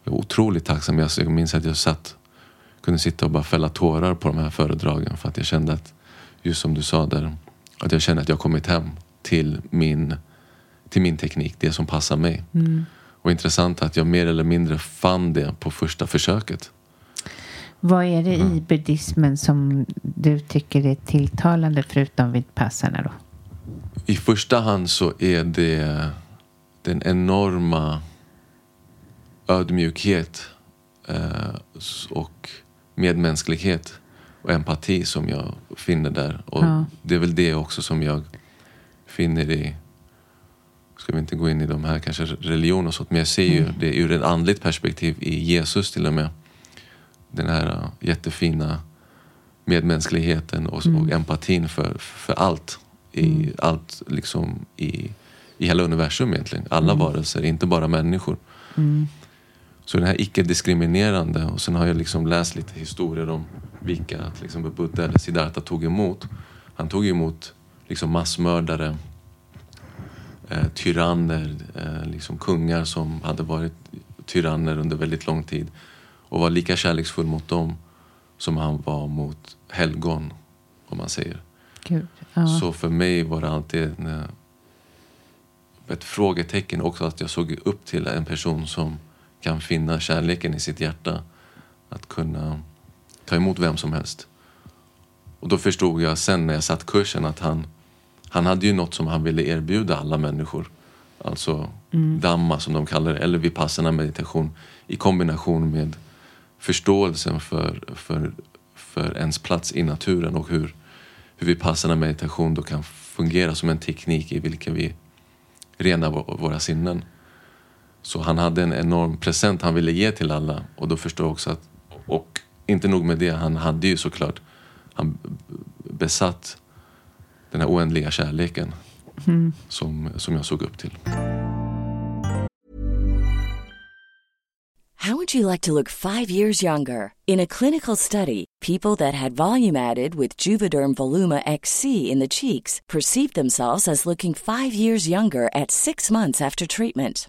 Jag är otroligt tacksam. Jag minns att jag satt, kunde sitta och bara fälla tårar på de här föredragen för att jag kände att, just som du sa där, att jag kände att jag kommit hem till min, till min teknik, det som passar mig. Och intressant att jag mer eller mindre fann det på första försöket. Vad är det Mm. i buddhismen som du tycker är tilltalande förutom vid passarna då? I första hand så är det den enorma ödmjukhet eh, och medmänsklighet och empati som jag finner där. Och Ja. Det är väl det också som jag finner i, ska vi inte gå in i de här kanske religion och sånt, men jag ser ju det ur ett andligt perspektiv i Jesus till och med. Den här eh, jättefina medmänskligheten och, och empatin för, för allt. I, allt liksom i, i hela universum egentligen. Alla varelser, inte bara människor. Så den här icke-diskriminerande och sen har jag liksom läst lite historier om vilka till exempel Buddha eller Siddhartha tog emot. Han tog emot liksom massmördare, eh, tyranner, eh, liksom kungar som hade varit tyranner under väldigt lång tid och var lika kärleksfull mot dem som han var mot helgon, om man säger. Gud. Ja. Så för mig var det alltid en, eh, ett frågetecken också att jag såg upp till en person som kan finna kärleken i sitt hjärta. Att kunna ta emot vem som helst. Och då förstod jag sen när jag satt kursen att han, han hade ju något som han ville erbjuda alla människor. Alltså Dhamma som de kallar det, eller vipassana meditation i kombination med förståelsen för, för för ens plats i naturen och hur, hur vi passar meditation då kan fungera som en teknik i vilken vi renar våra sinnen. Så han hade en enorm present han ville ge till alla och då förstår jag också att, och inte nog med det, han hade ju såklart, han besatt den här oändliga kärleken mm. som, som jag såg upp till. How would you like to look five years younger? In a clinical study, people that had volume added with Juvederm Voluma XC in the cheeks perceived themselves as looking five years younger at six months after treatment.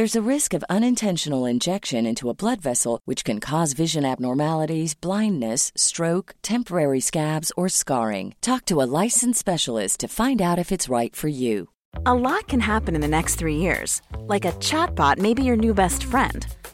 There's a risk of unintentional injection into a blood vessel, which can cause vision abnormalities, blindness, stroke, temporary scabs, or scarring. Talk to a licensed specialist to find out if it's right for you. A lot can happen in the next three years. Like a chatbot may be your new best friend.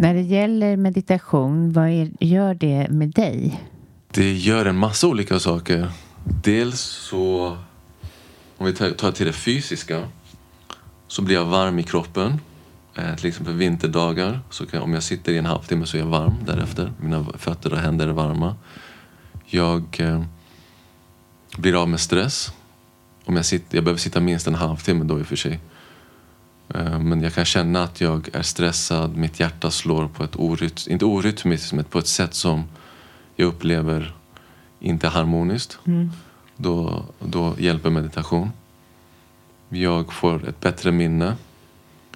När det gäller meditation, vad är, gör det med dig? Det gör en massa olika saker. Dels så, om vi tar till det fysiska, så blir jag varm i kroppen. Eh, till exempel vinterdagar, så kan, om jag sitter i en halvtimme så är jag varm därefter. Mina fötter och händer är varma. Jag eh, blir av med stress. Om jag, sitter, jag behöver sitta minst en halvtimme då i och för sig. Eh, men jag kan känna att jag är stressad, mitt hjärta slår på ett orytmiskt, inte orytmiskt, men på ett sätt som jag upplever inte harmoniskt. Mm. Då, då hjälper meditation. Jag får ett bättre minne.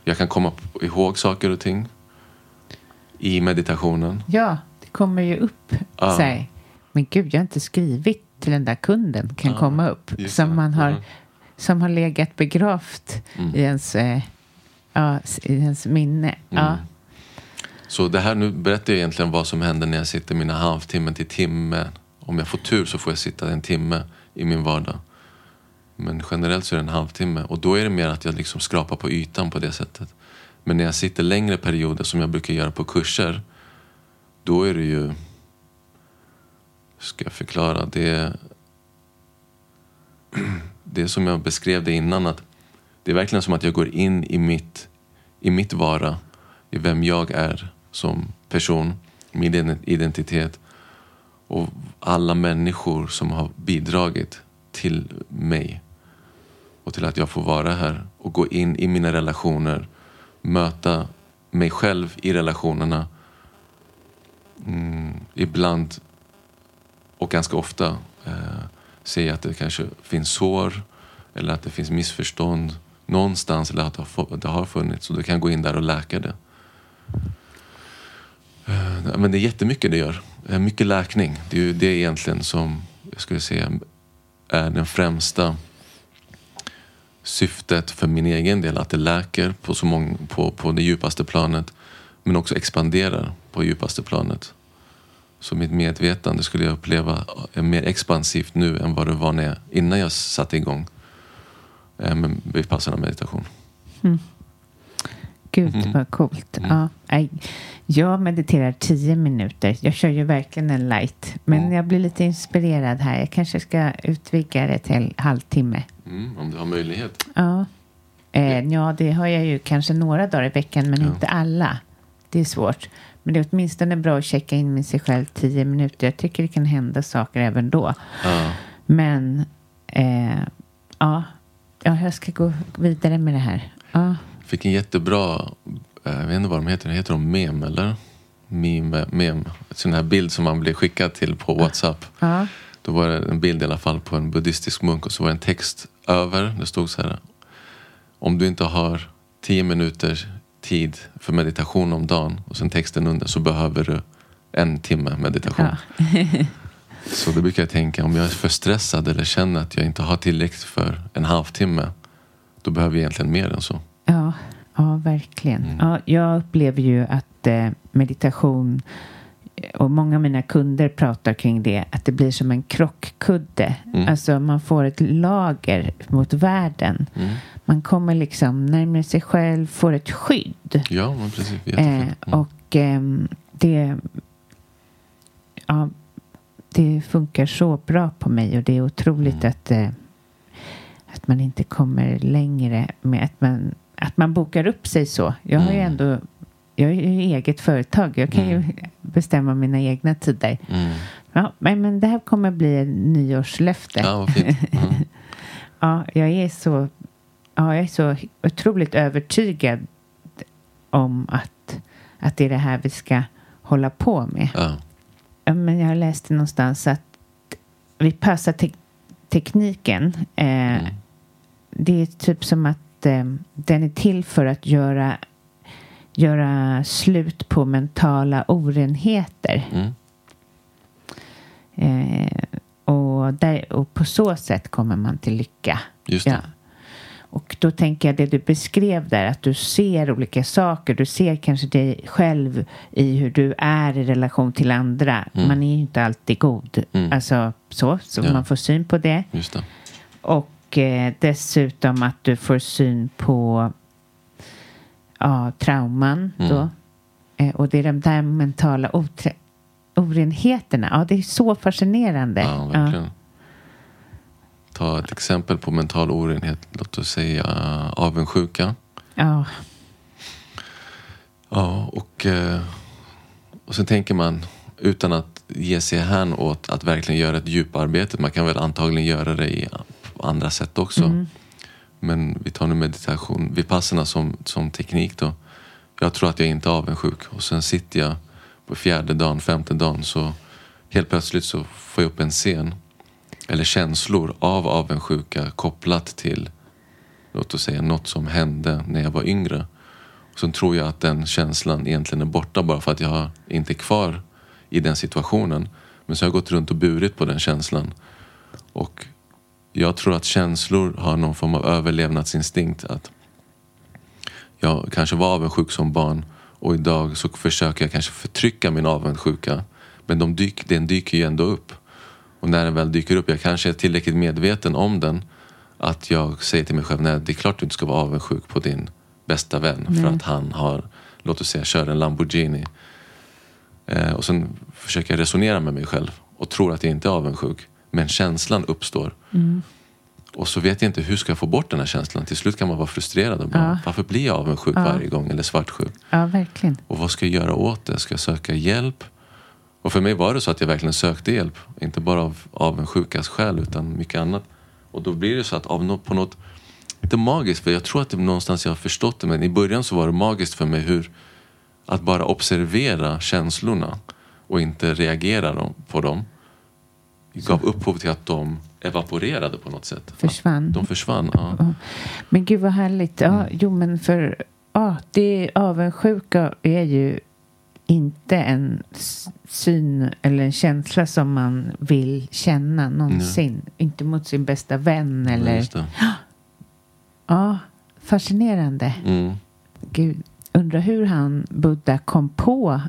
Jag kan komma ihåg saker och ting i meditationen. Ja, det kommer ju upp. Ah. Så men gud, jag har inte skrivit till den där kunden. Kan ah, komma upp. Som, man har, mm. som har legat begravt mm. i, ens, eh, ja, i ens minne. Mm. Ja. Så det här nu berättar jag egentligen vad som händer när jag sitter mina halvtimmen till timme. Om jag får tur så får jag sitta en timme i min vardag. Men generellt så är det en halvtimme och då är det mer att jag liksom skrapar på ytan på det sättet. Men när jag sitter längre perioder som jag brukar göra på kurser, då är det ju... Ska jag förklara? Det är, det är som jag beskrev det innan, att det är verkligen som att jag går in i mitt, i mitt vara, i vem jag är som person, min identitet och alla människor som har bidragit till mig och till att jag får vara här och gå in i mina relationer, möta mig själv i relationerna. Mm, ibland och ganska ofta eh, ser jag att det kanske finns sår eller att det finns missförstånd någonstans eller att det har funnits och du kan gå in där och läka det. Eh, men det är jättemycket det gör. Eh, mycket läkning. Det är ju det egentligen som jag skulle säga är den främsta syftet för min egen del. Att det läker på, så många, på, på det djupaste planet men också expanderar på djupaste planet. Så mitt medvetande skulle jag uppleva är mer expansivt nu än vad det var när jag, innan jag satte igång eh, med vipassana meditation. Mm. Gud mm. vad coolt. Mm. Ja, jag mediterar tio minuter. Jag kör ju verkligen en light. Men mm. jag blir lite inspirerad här. Jag kanske ska utvidga det till halvtimme. Mm, om du har möjlighet. Ja. Eh, ja, det har jag ju kanske några dagar i veckan, men ja. inte alla. Det är svårt. Men det är åtminstone bra att checka in med sig själv tio minuter. Jag tycker det kan hända saker även då. Ja. Men eh, ja. Ja, jag ska gå vidare med det här. Ja. Fick en jättebra, eh, jag vet inte vad de heter, heter de mem eller? Meme, mem. Sån här bild som man blir skickad till på WhatsApp. Ja. Då var det en bild i alla fall på en buddhistisk munk och så var det en text över. Det stod så här. Om du inte har tio minuter tid för meditation om dagen och sen texten under så behöver du en timme meditation. Ja. Så då brukar jag tänka om jag är för stressad eller känner att jag inte har tillräckligt för en halvtimme. Då behöver jag egentligen mer än så. Ja, ja verkligen. Mm. Ja, jag upplever ju att eh, meditation och många av mina kunder pratar kring det, att det blir som en krockkudde. Mm. Alltså man får ett lager mot världen. Mm. Man kommer liksom närmare sig själv, får ett skydd. Ja, precis. Eh, och ehm, det, ja, det funkar så bra på mig och det är otroligt Mm. att, eh, att man inte kommer längre med att man, att man bokar upp sig så. Jag har ju Mm. ändå jag är ju eget företag. Jag kan ju Mm. bestämma mina egna tider. Mm. Ja, men, men det här kommer bli en nyårslöfte. Ja. Mm. Ja, jag är så, ja, jag är så otroligt övertygad om att, att det är det här vi ska hålla på med. Ja. Men jag läste någonstans att vi passar te tekniken. Eh, Mm. Det är typ som att eh, den är till för att göra, göra slut på mentala orenheter. Mm. Eh, och, där, och på så sätt kommer man till lycka. Just det. Ja. Och då tänker jag det du beskrev där, att du ser olika saker. Du ser kanske dig själv i hur du är i relation till andra. Mm. Man är ju inte alltid god. Mm. Alltså så, så Ja. man får syn på det. Det. Och eh, dessutom att du får syn på ja, trauman Mm. då. Eh, och det är de där mentala orenheterna. Ja, det är så fascinerande. Ja, verkligen. Ta ett exempel på mental orenhet. Låt oss säga avundsjuka. Ja, Ja, och, eh, och sen tänker man utan att ge sig hän åt att verkligen göra ett djuparbete. Man kan väl antagligen göra det i andra sätt också. Mm. Men vi tar nu meditation, vipassana som, som teknik då. Jag tror att jag inte är avundsjuk och sen sitter jag på fjärde dagen, femte dagen så helt plötsligt så får jag upp en scen eller känslor av avundsjuka kopplat till låt oss säga något som hände när jag var yngre. Och sen tror jag att den känslan egentligen är borta bara för att jag inte är kvar i den situationen. Men så har jag gått runt och burit på den känslan. Och jag tror att känslor har någon form av överlevnadsinstinkt. Att jag kanske var avundsjuk som barn och idag så försöker jag kanske förtrycka min avundsjuka. Men de dyk, den dyker ju ändå upp. Och när den väl dyker upp, jag kanske är tillräckligt medveten om den att jag säger till mig själv, nej det är klart du inte ska vara avundsjuk på din bästa vän för att han har, låt oss säga, kör en Lamborghini. Eh, och sen försöker jag resonera med mig själv och tror att jag inte är avundsjuk. Men känslan uppstår. Och så vet jag inte hur ska jag få bort den här känslan. Till slut kan man vara frustrerad och bara, Ja. varför blir jag avundsjuk varje gång eller svartsjuk? ja verkligen. Och vad ska jag göra åt det? Ska jag söka hjälp? Och för mig var det så att jag verkligen sökte hjälp. Inte bara av avundsjukas skäl utan mycket annat. Och då blir det så att av något, på något, inte magiskt, för jag tror att det någonstans jag har förstått det, men i början så var det magiskt för mig hur att bara observera känslorna och inte reagera på dem gav upphov till att de evaporerade på något sätt. Försvann. Att de försvann, ja. Men gud vad härligt. Ja. Jo, men för ja, det avundsjuka är ju inte en syn eller en känsla som man vill känna någonsin. Inte mot sin bästa vän eller... Det. Ja, fascinerande. Mm. Gud, undrar hur han, Buddha, kom på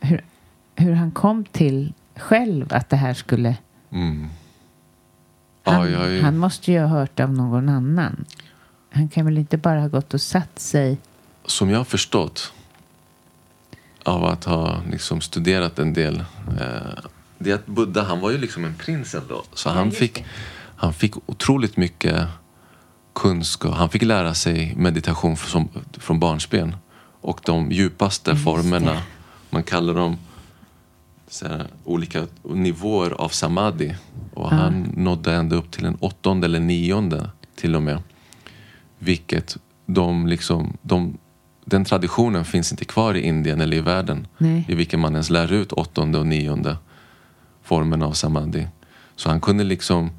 hur, hur han kom till själv att det här skulle... Mm. Han, Ja, jag är... han måste ju ha hört av någon annan. Han kan väl inte bara ha gått och satt sig... som jag har förstått av att ha liksom studerat en del. Eh, det är att Buddha, han var ju liksom en prins ändå. Så han, fick, han fick otroligt mycket kunskap. Han fick lära sig meditation som, från barnsben. Och de djupaste formerna, man kallar dem så här, olika nivåer av samadhi. Och han nådde ända upp till en åttonde eller nionde till och med. Vilket de liksom, de, den traditionen finns inte kvar i Indien eller i världen. Nej. I vilken man ens lär ut åttonde och nionde formen av samadhi. Så han kunde liksom...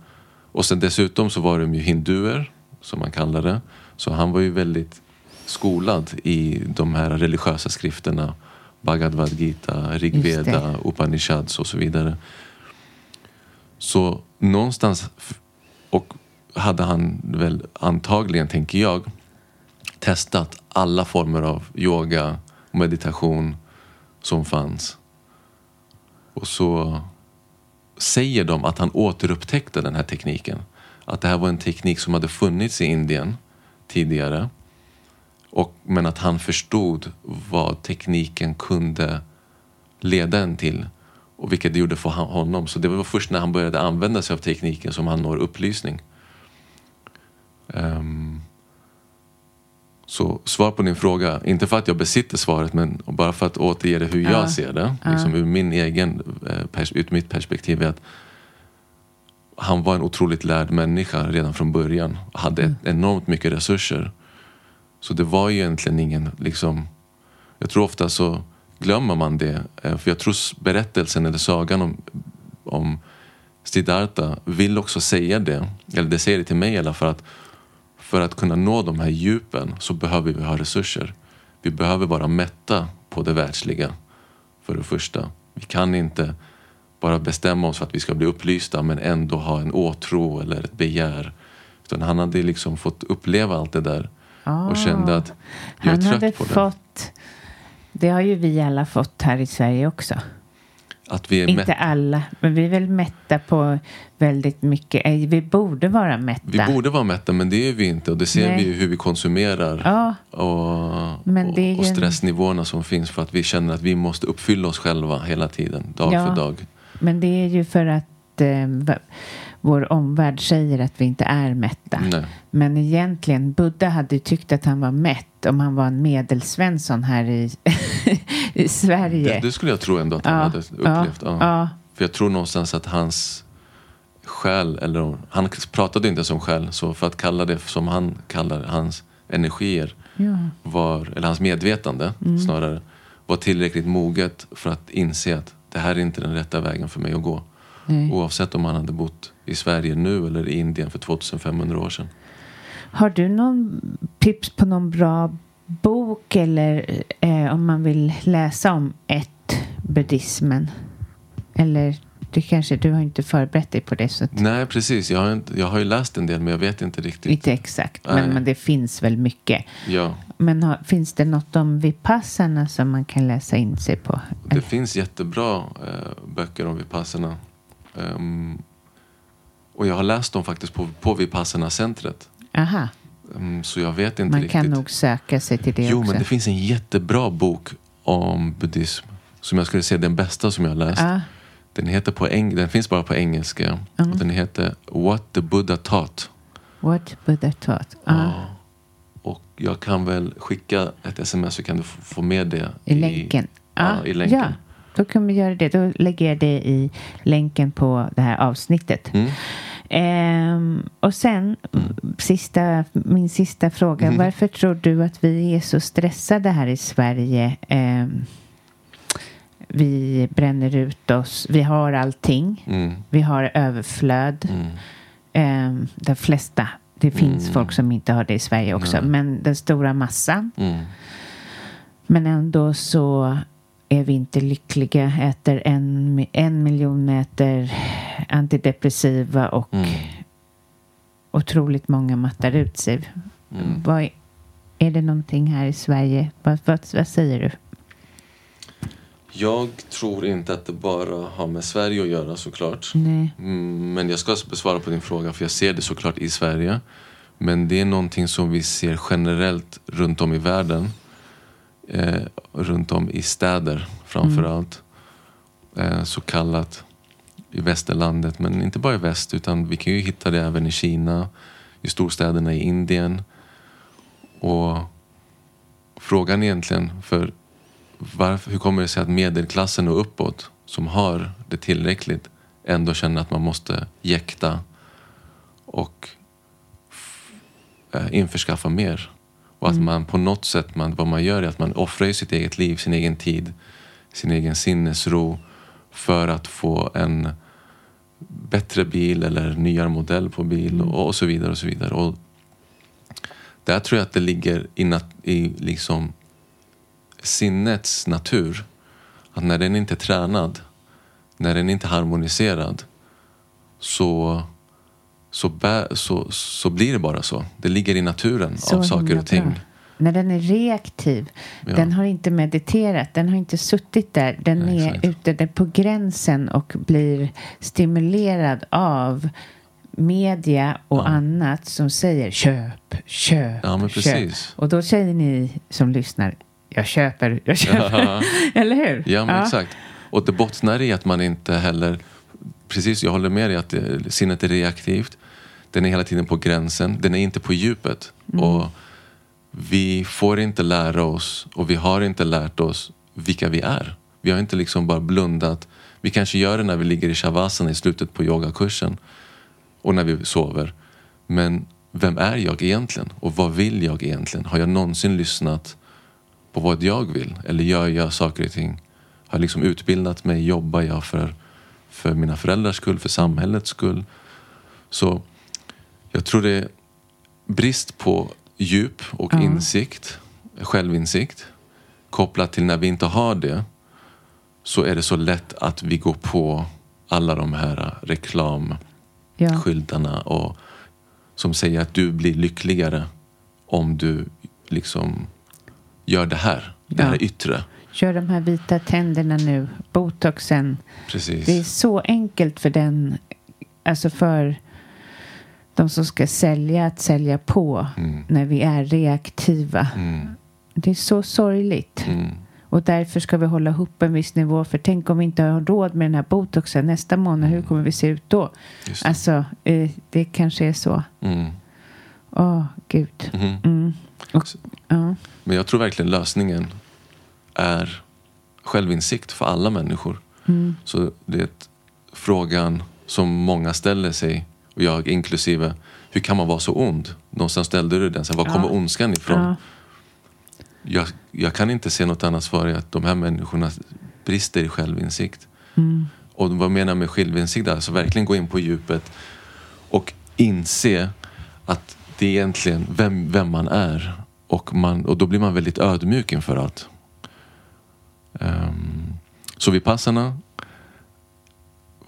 Och sen dessutom så var de ju hinduer, som man kallar det. Så han var ju väldigt skolad i de här religiösa skrifterna. Bhagavad Gita, Rigveda. Upanishads och så vidare. Så någonstans, och hade han väl antagligen, tänker jag, testat alla former av yoga och meditation som fanns. Och så säger de att han återupptäckte den här tekniken. Att det här var en teknik som hade funnits i Indien tidigare. Och, men att han förstod vad tekniken kunde leda en till. Och vilket det gjorde för honom. Så det var först när han började använda sig av tekniken som han når upplysning. Um, så svar på din fråga, inte för att jag besitter svaret men bara för att återge det hur Ja. jag ser det. Liksom ur, min egen, eh, ur mitt perspektiv är att han var en otroligt lärd människa redan från början. Hade ett enormt mycket resurser. Så det var ju egentligen ingen, liksom, jag tror ofta så glömmer man det. eh, För jag tror berättelsen eller sagan om, om Siddhartha vill också säga det. Eller det säger det till mig i alla fall. Att för att kunna nå de här djupen så behöver vi ha resurser. Vi behöver vara mätta på det världsliga. För det första. Vi kan inte bara bestämma oss för att vi ska bli upplysta men ändå ha en åtrå eller ett begär. Utan han hade liksom fått uppleva allt det där och kände att jag är trött på det. fått... Det har ju vi alla fått här i Sverige också. Att vi är Inte alla, men vi är väl mätta på väldigt mycket. Vi borde vara mätta. Vi borde vara mätta men det är vi inte och det ser Nej. vi ju hur vi konsumerar Ja, och, Men det och en- stressnivåerna som finns för att vi känner att vi måste uppfylla oss själva hela tiden, dag Ja. för dag. men det är ju för att eh, vår omvärld säger att vi inte är mätta. Nej. Men egentligen, Buddha hade ju tyckt att han var mätt om han var en medelsvensson här i, i Sverige. Det, det skulle jag tro ändå att han ja, hade upplevt. ja, Ja. För jag tror någonstans att hans själ, eller han pratade inte som själ, så för att kalla det som han kallar hans energier, var, eller hans medvetande Mm. snarare, var tillräckligt moget för att inse att det här är inte den rätta vägen för mig att gå. Nej. Oavsett om han hade bott i Sverige nu eller i Indien för 2500 år sedan. Har du någon tips på någon bra bok eller eh, om man vill läsa om ett buddhismen? Eller det kanske, du har inte förberett dig på det så att, Nej, precis. Jag har, inte, jag har ju läst en del men jag vet inte riktigt. inte exakt. Men, men det finns väl mycket. Ja, Men har, finns det något om vipassarna som man kan läsa in sig på? det finns jättebra eh, böcker om Vipassana. Ehm, och jag har läst dem faktiskt på, på Vipassana-centret. Aha, Ehm, så jag vet inte man riktigt. kan nog söka sig till det jo, också. men det finns en jättebra bok om buddhism. Som jag skulle säga den bästa som jag har läst. Ja, Den, heter på eng- den finns bara på engelska. Mm. Och den heter What the Buddha Taught. what Buddha taught. Ja, Ja. Och jag kan väl skicka ett sms så kan du få med det. I länken. Ja, i länken. Ja, då kan vi göra det. Då lägger jag det i länken på det här avsnittet. Mm. Ehm, och sen, sista, min sista fråga. Mm. Varför tror du att vi är så stressade här i Sverige? Ehm, vi bränner ut oss. Vi har allting. Mm. Vi har överflöd. Mm. Ehm, de flesta. Det finns Mm. folk som inte har det i Sverige också. Men den stora massan. Mm. Men ändå så är vi inte lyckliga. Äter en, en miljon äter antidepressiva och Mm. otroligt många mattar ut sig. Mm. Vad, är- är det någonting här i Sverige? Vad, vad, vad säger du? Jag tror inte att det bara har med Sverige att göra såklart. Nej. Mm, Men jag ska besvara på din fråga för jag ser det såklart i Sverige. Men det är någonting som vi ser generellt runt om i världen. Eh, runt om i städer framför allt. Eh, så kallat i västerlandet. Men inte bara i väst utan vi kan ju hitta det även i Kina. I storstäderna i Indien. Och frågan egentligen för varför, hur kommer det sig att medelklassen och uppåt som har det tillräckligt ändå känner att man måste jäkta och eh, införskaffa mer. Och att man på något sätt, man, vad man gör är att man offrar sitt eget liv, sin egen tid, sin egen sinnesro för att få en bättre bil eller nyare modell på bil och, och så vidare. och så vidare. Och där tror jag att det ligger i, nat- i liksom sinnets natur. Att när den inte är tränad, när den inte är harmoniserad så, så, bä, så, så blir det bara så. Det ligger i naturen Så av saker och ting. bra. När den är reaktiv, Ja. den har inte mediterat, den har inte suttit där. Den Nej, är exakt. ute där på gränsen och blir stimulerad av media och annat som säger köp, köp, Ja, men köp. Och då säger ni som lyssnar, jag köper, jag köper. Ja. Eller hur? Ja, men exakt. Och det bottnar i att man inte heller... Precis, jag håller med dig att det, sinnet är reaktivt. Den är hela tiden på gränsen. Den är inte på djupet. Och vi får inte lära oss, och vi har inte lärt oss vilka vi är. Vi har inte liksom bara blundat. Vi kanske gör det när vi ligger i shavasana i slutet på yogakursen och när vi sover. Men vem är jag egentligen? Och vad vill jag egentligen? Har jag någonsin lyssnat på vad jag vill? Eller gör jag saker och ting? Har jag liksom utbildat mig? Jobbar jag för, för mina föräldrars skull? För samhällets skull? Så jag tror det är brist på djup och Ja. insikt, självinsikt kopplat till när vi inte har det så är det så lätt att vi går på alla de här reklamskyltarna Ja. och som säger att du blir lyckligare om du liksom gör det här, det Ja. här yttre. Gör de här vita tänderna nu, botoxen. Precis. Det är så enkelt för den, alltså för de som ska sälja att sälja på Mm. när vi är reaktiva. Mm, Det är så sorgligt. mm. Och därför ska vi hålla ihop en viss nivå. För tänk om vi inte har råd med den här botoxen nästa månad. Hur kommer vi se ut då? Just det. Alltså, eh, det kanske är så. Mm. Åh, gud. Mhm. Mm. Och, ja. Men jag tror verkligen lösningen är självinsikt för alla människor. Mm. Så det är frågan som många ställer sig, och jag inklusive, hur kan man vara så ond? Någonstans ställde du den, så var Ja. kommer ondskan ifrån? Ja. Jag, jag kan inte se något annat svar i att de här människorna brister i självinsikt. Mm. Och vad menar jag med självinsikt? Alltså verkligen gå in på djupet och inse att det är egentligen vem, vem man är. Och, man, och då blir man väldigt ödmjuk inför att. Um, så Vipassana,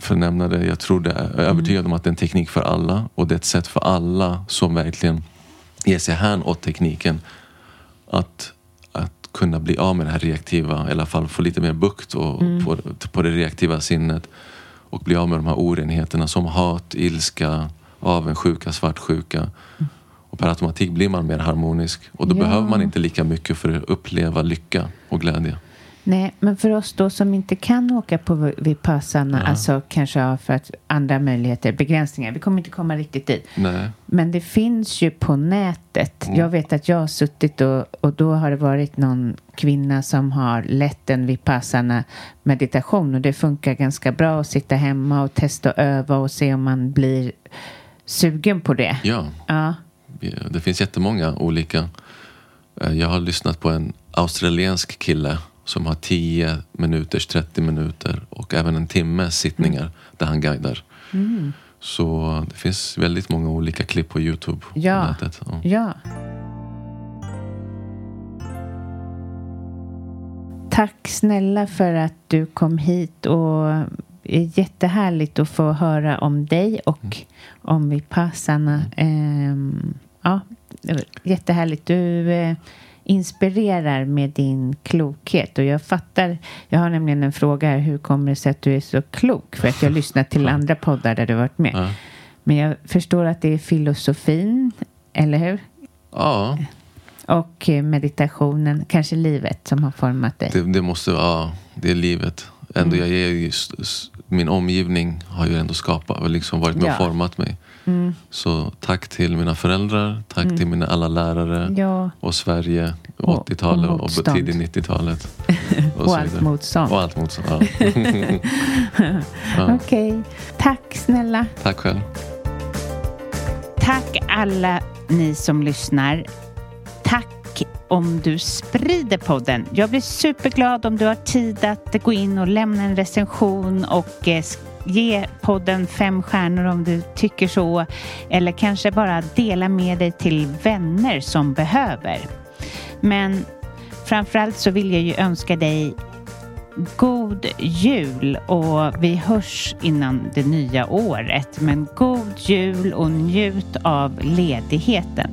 för att nämna det, jag tror det är, är övertygad om att det är en teknik för alla och det är ett sätt för alla som verkligen ger sig hän åt tekniken att, att kunna bli av med det här reaktiva, i alla fall få lite mer bukt och, på, på det reaktiva sinnet och bli av med de här orenheterna som hat, ilska, avundsjuka, svartsjuka. Och per automatik blir man mer harmonisk och då Ja. behöver man inte lika mycket för att uppleva lycka och glädje. Nej, men för oss då som inte kan åka på Vipassana, alltså kanske för att andra möjligheter, begränsningar. Vi kommer inte komma riktigt dit. Nej. Men det finns ju på nätet. Jag vet att jag har suttit och, och då har det varit någon kvinna som har lett en vipassana meditation och det funkar ganska bra att sitta hemma och testa och öva och se om man blir sugen på det. Ja, Ja. det finns jättemånga olika. Eh, Jag har lyssnat på en australiensk kille som har 10 minuters, 30 minuter och även en timmes sittningar där han guidar. Så det finns väldigt många olika klipp på Youtube. på Ja. nätet. Ja. Ja. Tack snälla för att du kom hit och det är jättehärligt att få höra om dig och om Vipassana. Ehm, ja, jättehärligt. Du eh, inspirerar med din klokhet och jag fattar. Jag har nämligen en fråga här. Hur kommer det sig att du är så klok? För att jag har lyssnat till andra poddar där du varit med. Ja. Men jag förstår att det är filosofin, eller hur? ja, Och eh, meditationen, kanske livet som har format dig. det, det måste ja, det är livet. Ändå jag är ju, min omgivning har ju ändå skapat, liksom varit med Ja. och format mig. Mm. Så tack till mina föräldrar, tack till mina alla lärare Ja, och Sverige, Och- 80-talet och och, motstånd. tidigt 90-talet. och, så allt motstånd. Och allt motstånd. Ja. ja. Okej, tack snälla. Tack själv. Tack alla ni som lyssnar. Tack om du sprider podden. Jag blir superglad om du har tid att gå in och lämna en recension och eh, ge podden fem stjärnor om du tycker så. Eller kanske bara dela med dig till vänner som behöver. Men framförallt så vill jag ju önska dig god jul och vi hörs innan det nya året. Men god jul och njut av ledigheten.